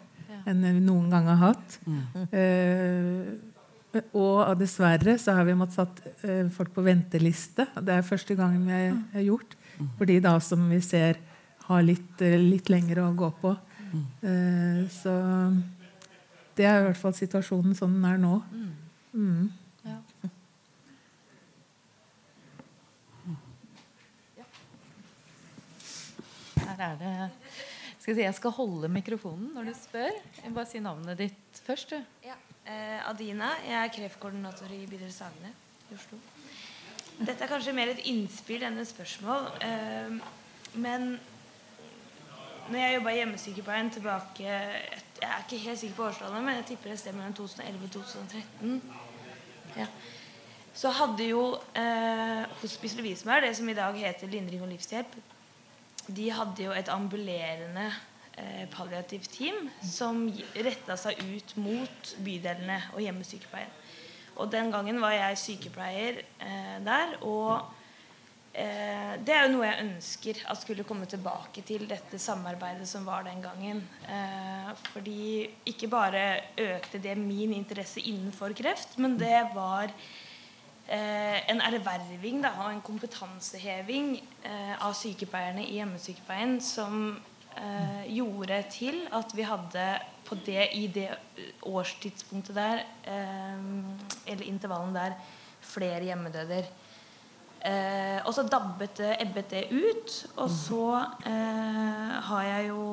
enn vi noen gang har hatt. Mm. Eh, og dessverre så har vi måttet satt eh, folk på venteliste. Det er første gangen vi har mm. gjort. Mm. For de da som vi ser har litt, litt lenger å gå på. Mm. Eh, så det er i hvert fall situasjonen sånn den er nå. Mm. Er det skal jeg, si, jeg skal holde mikrofonen når du spør. Jeg bare si navnet ditt først. Ja. Eh, Adina. Jeg er kreftkoordinator i bydel Sagene i Oslo. Dette er kanskje mer et innspill enn et spørsmål. Eh, men når jeg jobba i hjemmesykepleien tilbake Jeg er ikke helt sikker på årstallet, men jeg tipper et sted mellom 2011 og 2013. Ja. Så hadde jo eh, Hospice Lovisenberg, det som i dag heter Lindring og livshjelp, de hadde jo et ambulerende eh, palliativt team som retta seg ut mot bydelene og hjemmesykepleien. Og den gangen var jeg sykepleier eh, der. Og eh, det er jo noe jeg ønsker at skulle komme tilbake til dette samarbeidet som var den gangen. Eh, fordi ikke bare økte det min interesse innenfor kreft, men det var en erverving da, og en kompetanseheving eh, av sykepleierne i hjemmesykepleien som eh, gjorde til at vi hadde på det, i det årstidspunktet der, eller intervallen der, flere hjemmedøder. og så dabbet det, ebbet det ut. Og så har jeg jo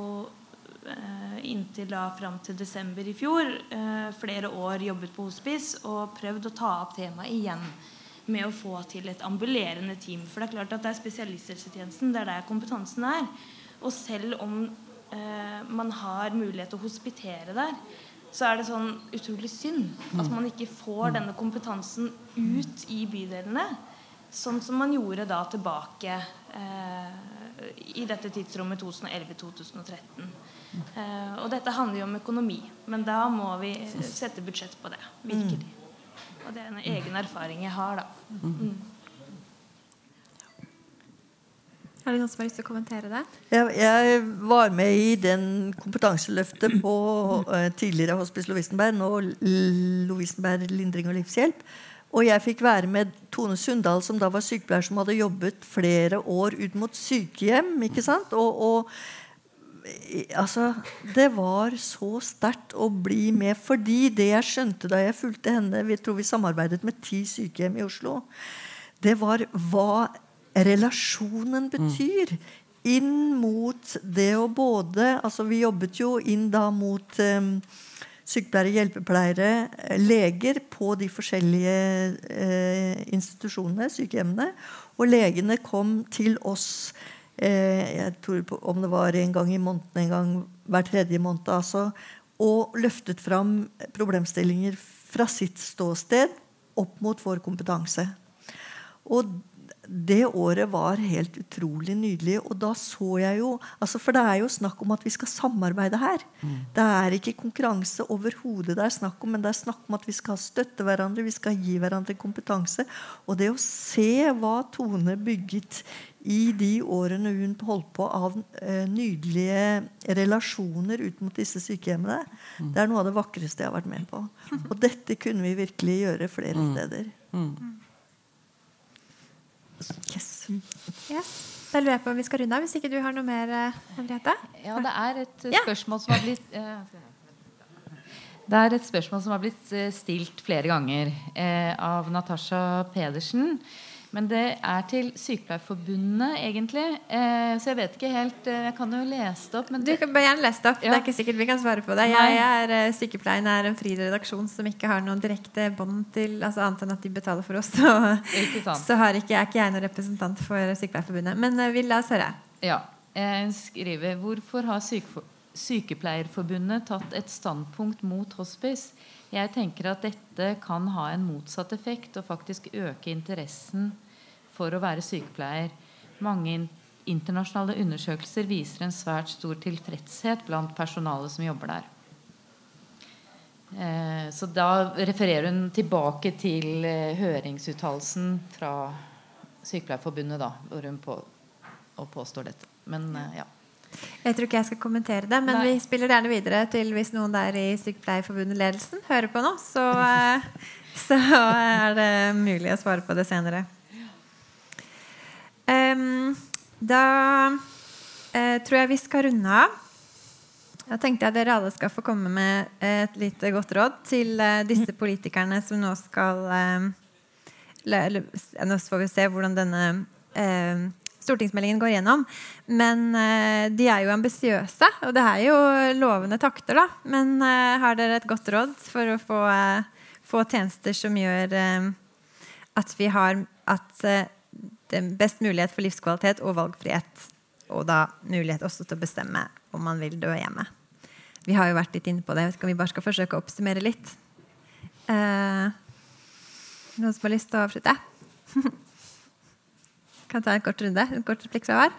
inntil da fram til desember i fjor flere år jobbet på hospice og prøvd å ta opp temaet igjen med å få til et ambulerende team. For det er klart at det er spesialisthelsetjenesten, det er der kompetansen er. Og selv om eh, man har mulighet til å hospitere der, så er det sånn utrolig synd at man ikke får denne kompetansen ut i bydelene. Sånn som man gjorde da tilbake eh, i dette tidsrommet 2011-2013. Eh, og dette handler jo om økonomi, men da må vi sette budsjett på det. Virkelig. Og det er en egen erfaring jeg har, da. Mm. Har du noen som har lyst til å kommentere det? Jeg, jeg var med i den kompetanseløftet på uh, tidligere Hospice Lovisenberg, nå Lovisenberg lindring og livshjelp. Og jeg fikk være med Tone Sundal, som da var sykepleier som hadde jobbet flere år ut mot sykehjem. ikke sant? Og, og altså, Det var så sterkt å bli med. Fordi det jeg skjønte da jeg fulgte henne Vi tror vi samarbeidet med ti sykehjem i Oslo. Det var hva relasjonen betyr. Inn mot det å både altså Vi jobbet jo inn da mot um, sykepleiere, hjelpepleiere, leger på de forskjellige eh, institusjonene, sykehjemmene. Og legene kom til oss Eh, jeg tror på, om det var en gang i måneden, en gang hver tredje måned. Altså, og løftet fram problemstillinger fra sitt ståsted opp mot vår kompetanse. Og det året var helt utrolig nydelig. Og da så jeg jo altså For det er jo snakk om at vi skal samarbeide her. Mm. Det er ikke konkurranse overhodet det er snakk om, men det er snakk om at vi skal støtte hverandre, vi skal gi hverandre kompetanse. Og det å se hva Tone bygget i de årene hun holdt på av eh, nydelige relasjoner ut mot disse sykehjemmene, mm. det er noe av det vakreste jeg har vært med på. (laughs) Og dette kunne vi virkelig gjøre flere mm. steder. Mm. Yes. yes. Da lurer jeg på om vi skal runde av, hvis ikke du har noe mer, eh, Henriette? Ja, det er et eh, spørsmål som har blitt eh, Det er et spørsmål som har blitt eh, stilt flere ganger eh, av Natasha Pedersen. Men det er til Sykepleierforbundet, egentlig. Eh, så jeg vet ikke helt eh, Jeg kan jo lese det opp. Men Du kan bare gjerne lese det opp. Det er ikke sikkert vi kan svare på det. Jeg er eh, Sykepleien er en fri redaksjon som ikke har noen direkte bånd til altså annet enn at de betaler for oss. (laughs) Så, så har ikke, er ikke jeg noen representant for Sykepleierforbundet. Men eh, vi la oss høre. ja, jeg skriver Hvorfor har Sykepleierforbundet tatt et standpunkt mot hospice? Jeg tenker at dette kan ha en motsatt effekt og faktisk øke interessen for å være sykepleier. Mange internasjonale undersøkelser viser en svært stor tilfredshet blant personalet som jobber der. Eh, så da refererer hun tilbake til eh, høringsuttalelsen fra Sykepleierforbundet, da, hvor hun på, og påstår dette. Men eh, ja. Jeg tror ikke jeg skal kommentere det, men Nei. vi spiller gjerne videre til hvis noen der i Sykepleierforbundet-ledelsen hører på nå, så, (laughs) eh, så er det mulig å svare på det senere. Da eh, tror jeg vi skal runde av. Da tenkte jeg dere alle skal få komme med et lite godt råd til eh, disse politikerne som nå skal eh, Nå får vi se hvordan denne eh, stortingsmeldingen går gjennom. Men eh, de er jo ambisiøse, og det er jo lovende takter, da. Men eh, har dere et godt råd for å få, eh, få tjenester som gjør at vi har at det er best mulighet for livskvalitet og valgfrihet? Og da mulighet også til å bestemme om man vil dø hjemme. Vi har jo vært litt inne på det. Skal vi bare skal forsøke å oppsummere litt? Noen som har lyst til å avslutte? (laughs) kan ta en kort runde. En kort replikk fra hver.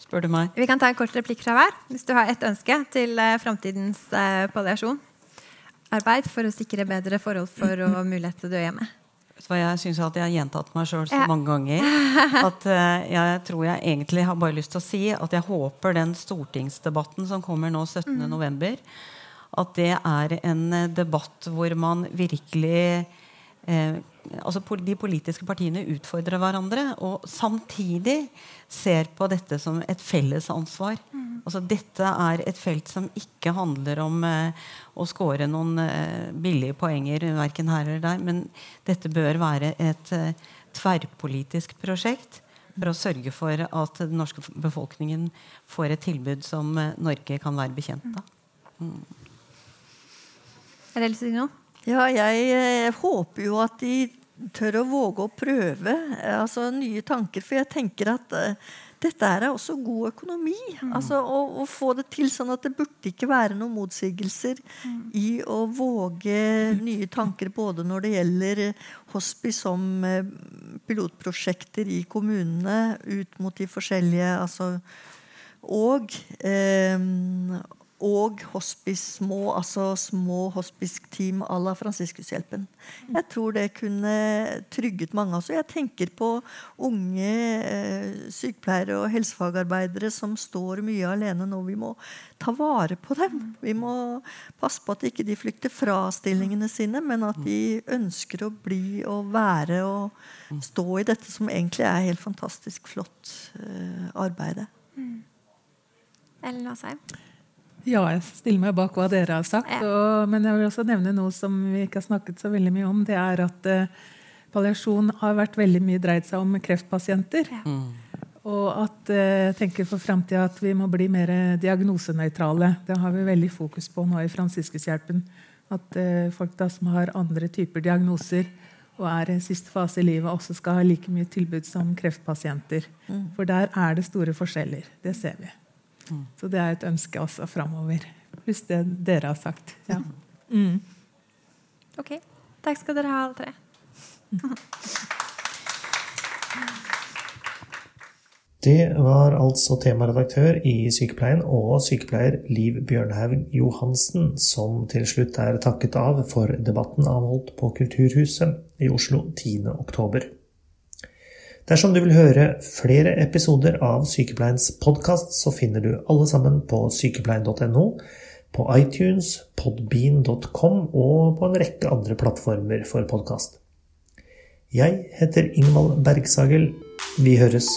Spør du meg? Vi kan ta en kort replikk fra hver hvis du har ett ønske til eh, framtidens eh, palliasjon. Arbeid for å sikre bedre forhold for og mulighet til å dø hjemme. Jeg syns at jeg har gjentatt meg sjøl så mange ganger. (laughs) At eh, jeg tror jeg egentlig har bare lyst til å si at jeg håper den stortingsdebatten som kommer nå 17. november, at det er en debatt hvor man virkelig eh, altså De politiske partiene utfordrer hverandre og samtidig ser på dette som et felles ansvar. Altså, dette er et felt som ikke handler om eh, å score noen eh, billige poenger verken her eller der, men dette bør være et eh, tverrpolitisk prosjekt for å sørge for at den norske befolkningen får et tilbud som eh, Norge kan være bekjent av. Er det lyst til å si noe? Ja, jeg jeg håper jo at de tør å våge å prøve eh, altså, nye tanker. For jeg tenker at uh, dette er også god økonomi. Altså, å, å få det til sånn at det burde ikke være noen motsigelser i å våge nye tanker både når det gjelder eh, hospice som eh, pilotprosjekter i kommunene ut mot de forskjellige altså, og eh, og hospice, små, altså små hospice-team à la Fransiskushjelpen. Jeg tror det kunne trygget mange. Altså. Jeg tenker på unge eh, sykepleiere og helsefagarbeidere som står mye alene nå. Vi må ta vare på dem. Vi må passe på at ikke de flykter fra stillingene sine, men at de ønsker å bli og være og stå i dette som egentlig er helt fantastisk flott eh, arbeid. Ellen Asheim? Ja, jeg stiller meg bak hva dere har sagt. Og, men jeg vil også nevne noe som vi ikke har snakket så veldig mye om. Det er at eh, palliasjon har vært veldig mye dreid seg om kreftpasienter. Og at eh, jeg tenker for framtida at vi må bli mer diagnosenøytrale. Det har vi veldig fokus på nå i Fransiskushjelpen. At eh, folk da som har andre typer diagnoser og er i siste fase i livet, også skal ha like mye tilbud som kreftpasienter. For der er det store forskjeller. Det ser vi. Så det er et ønske også framover. Pluss det dere har sagt. Ja. Mm. Ok. Takk skal dere ha, alle tre. (laughs) Det var altså temaredaktør i Sykepleien og sykepleier Liv Bjørnhaug Johansen som til slutt er takket av for debatten avholdt på Kulturhuset i Oslo 10. Dersom du vil høre flere episoder av Sykepleiens podkast, så finner du alle sammen på sykepleien.no, på iTunes, podbean.com og på en rekke andre plattformer for podkast. Jeg heter Ingvald Bergsagel. Vi høres.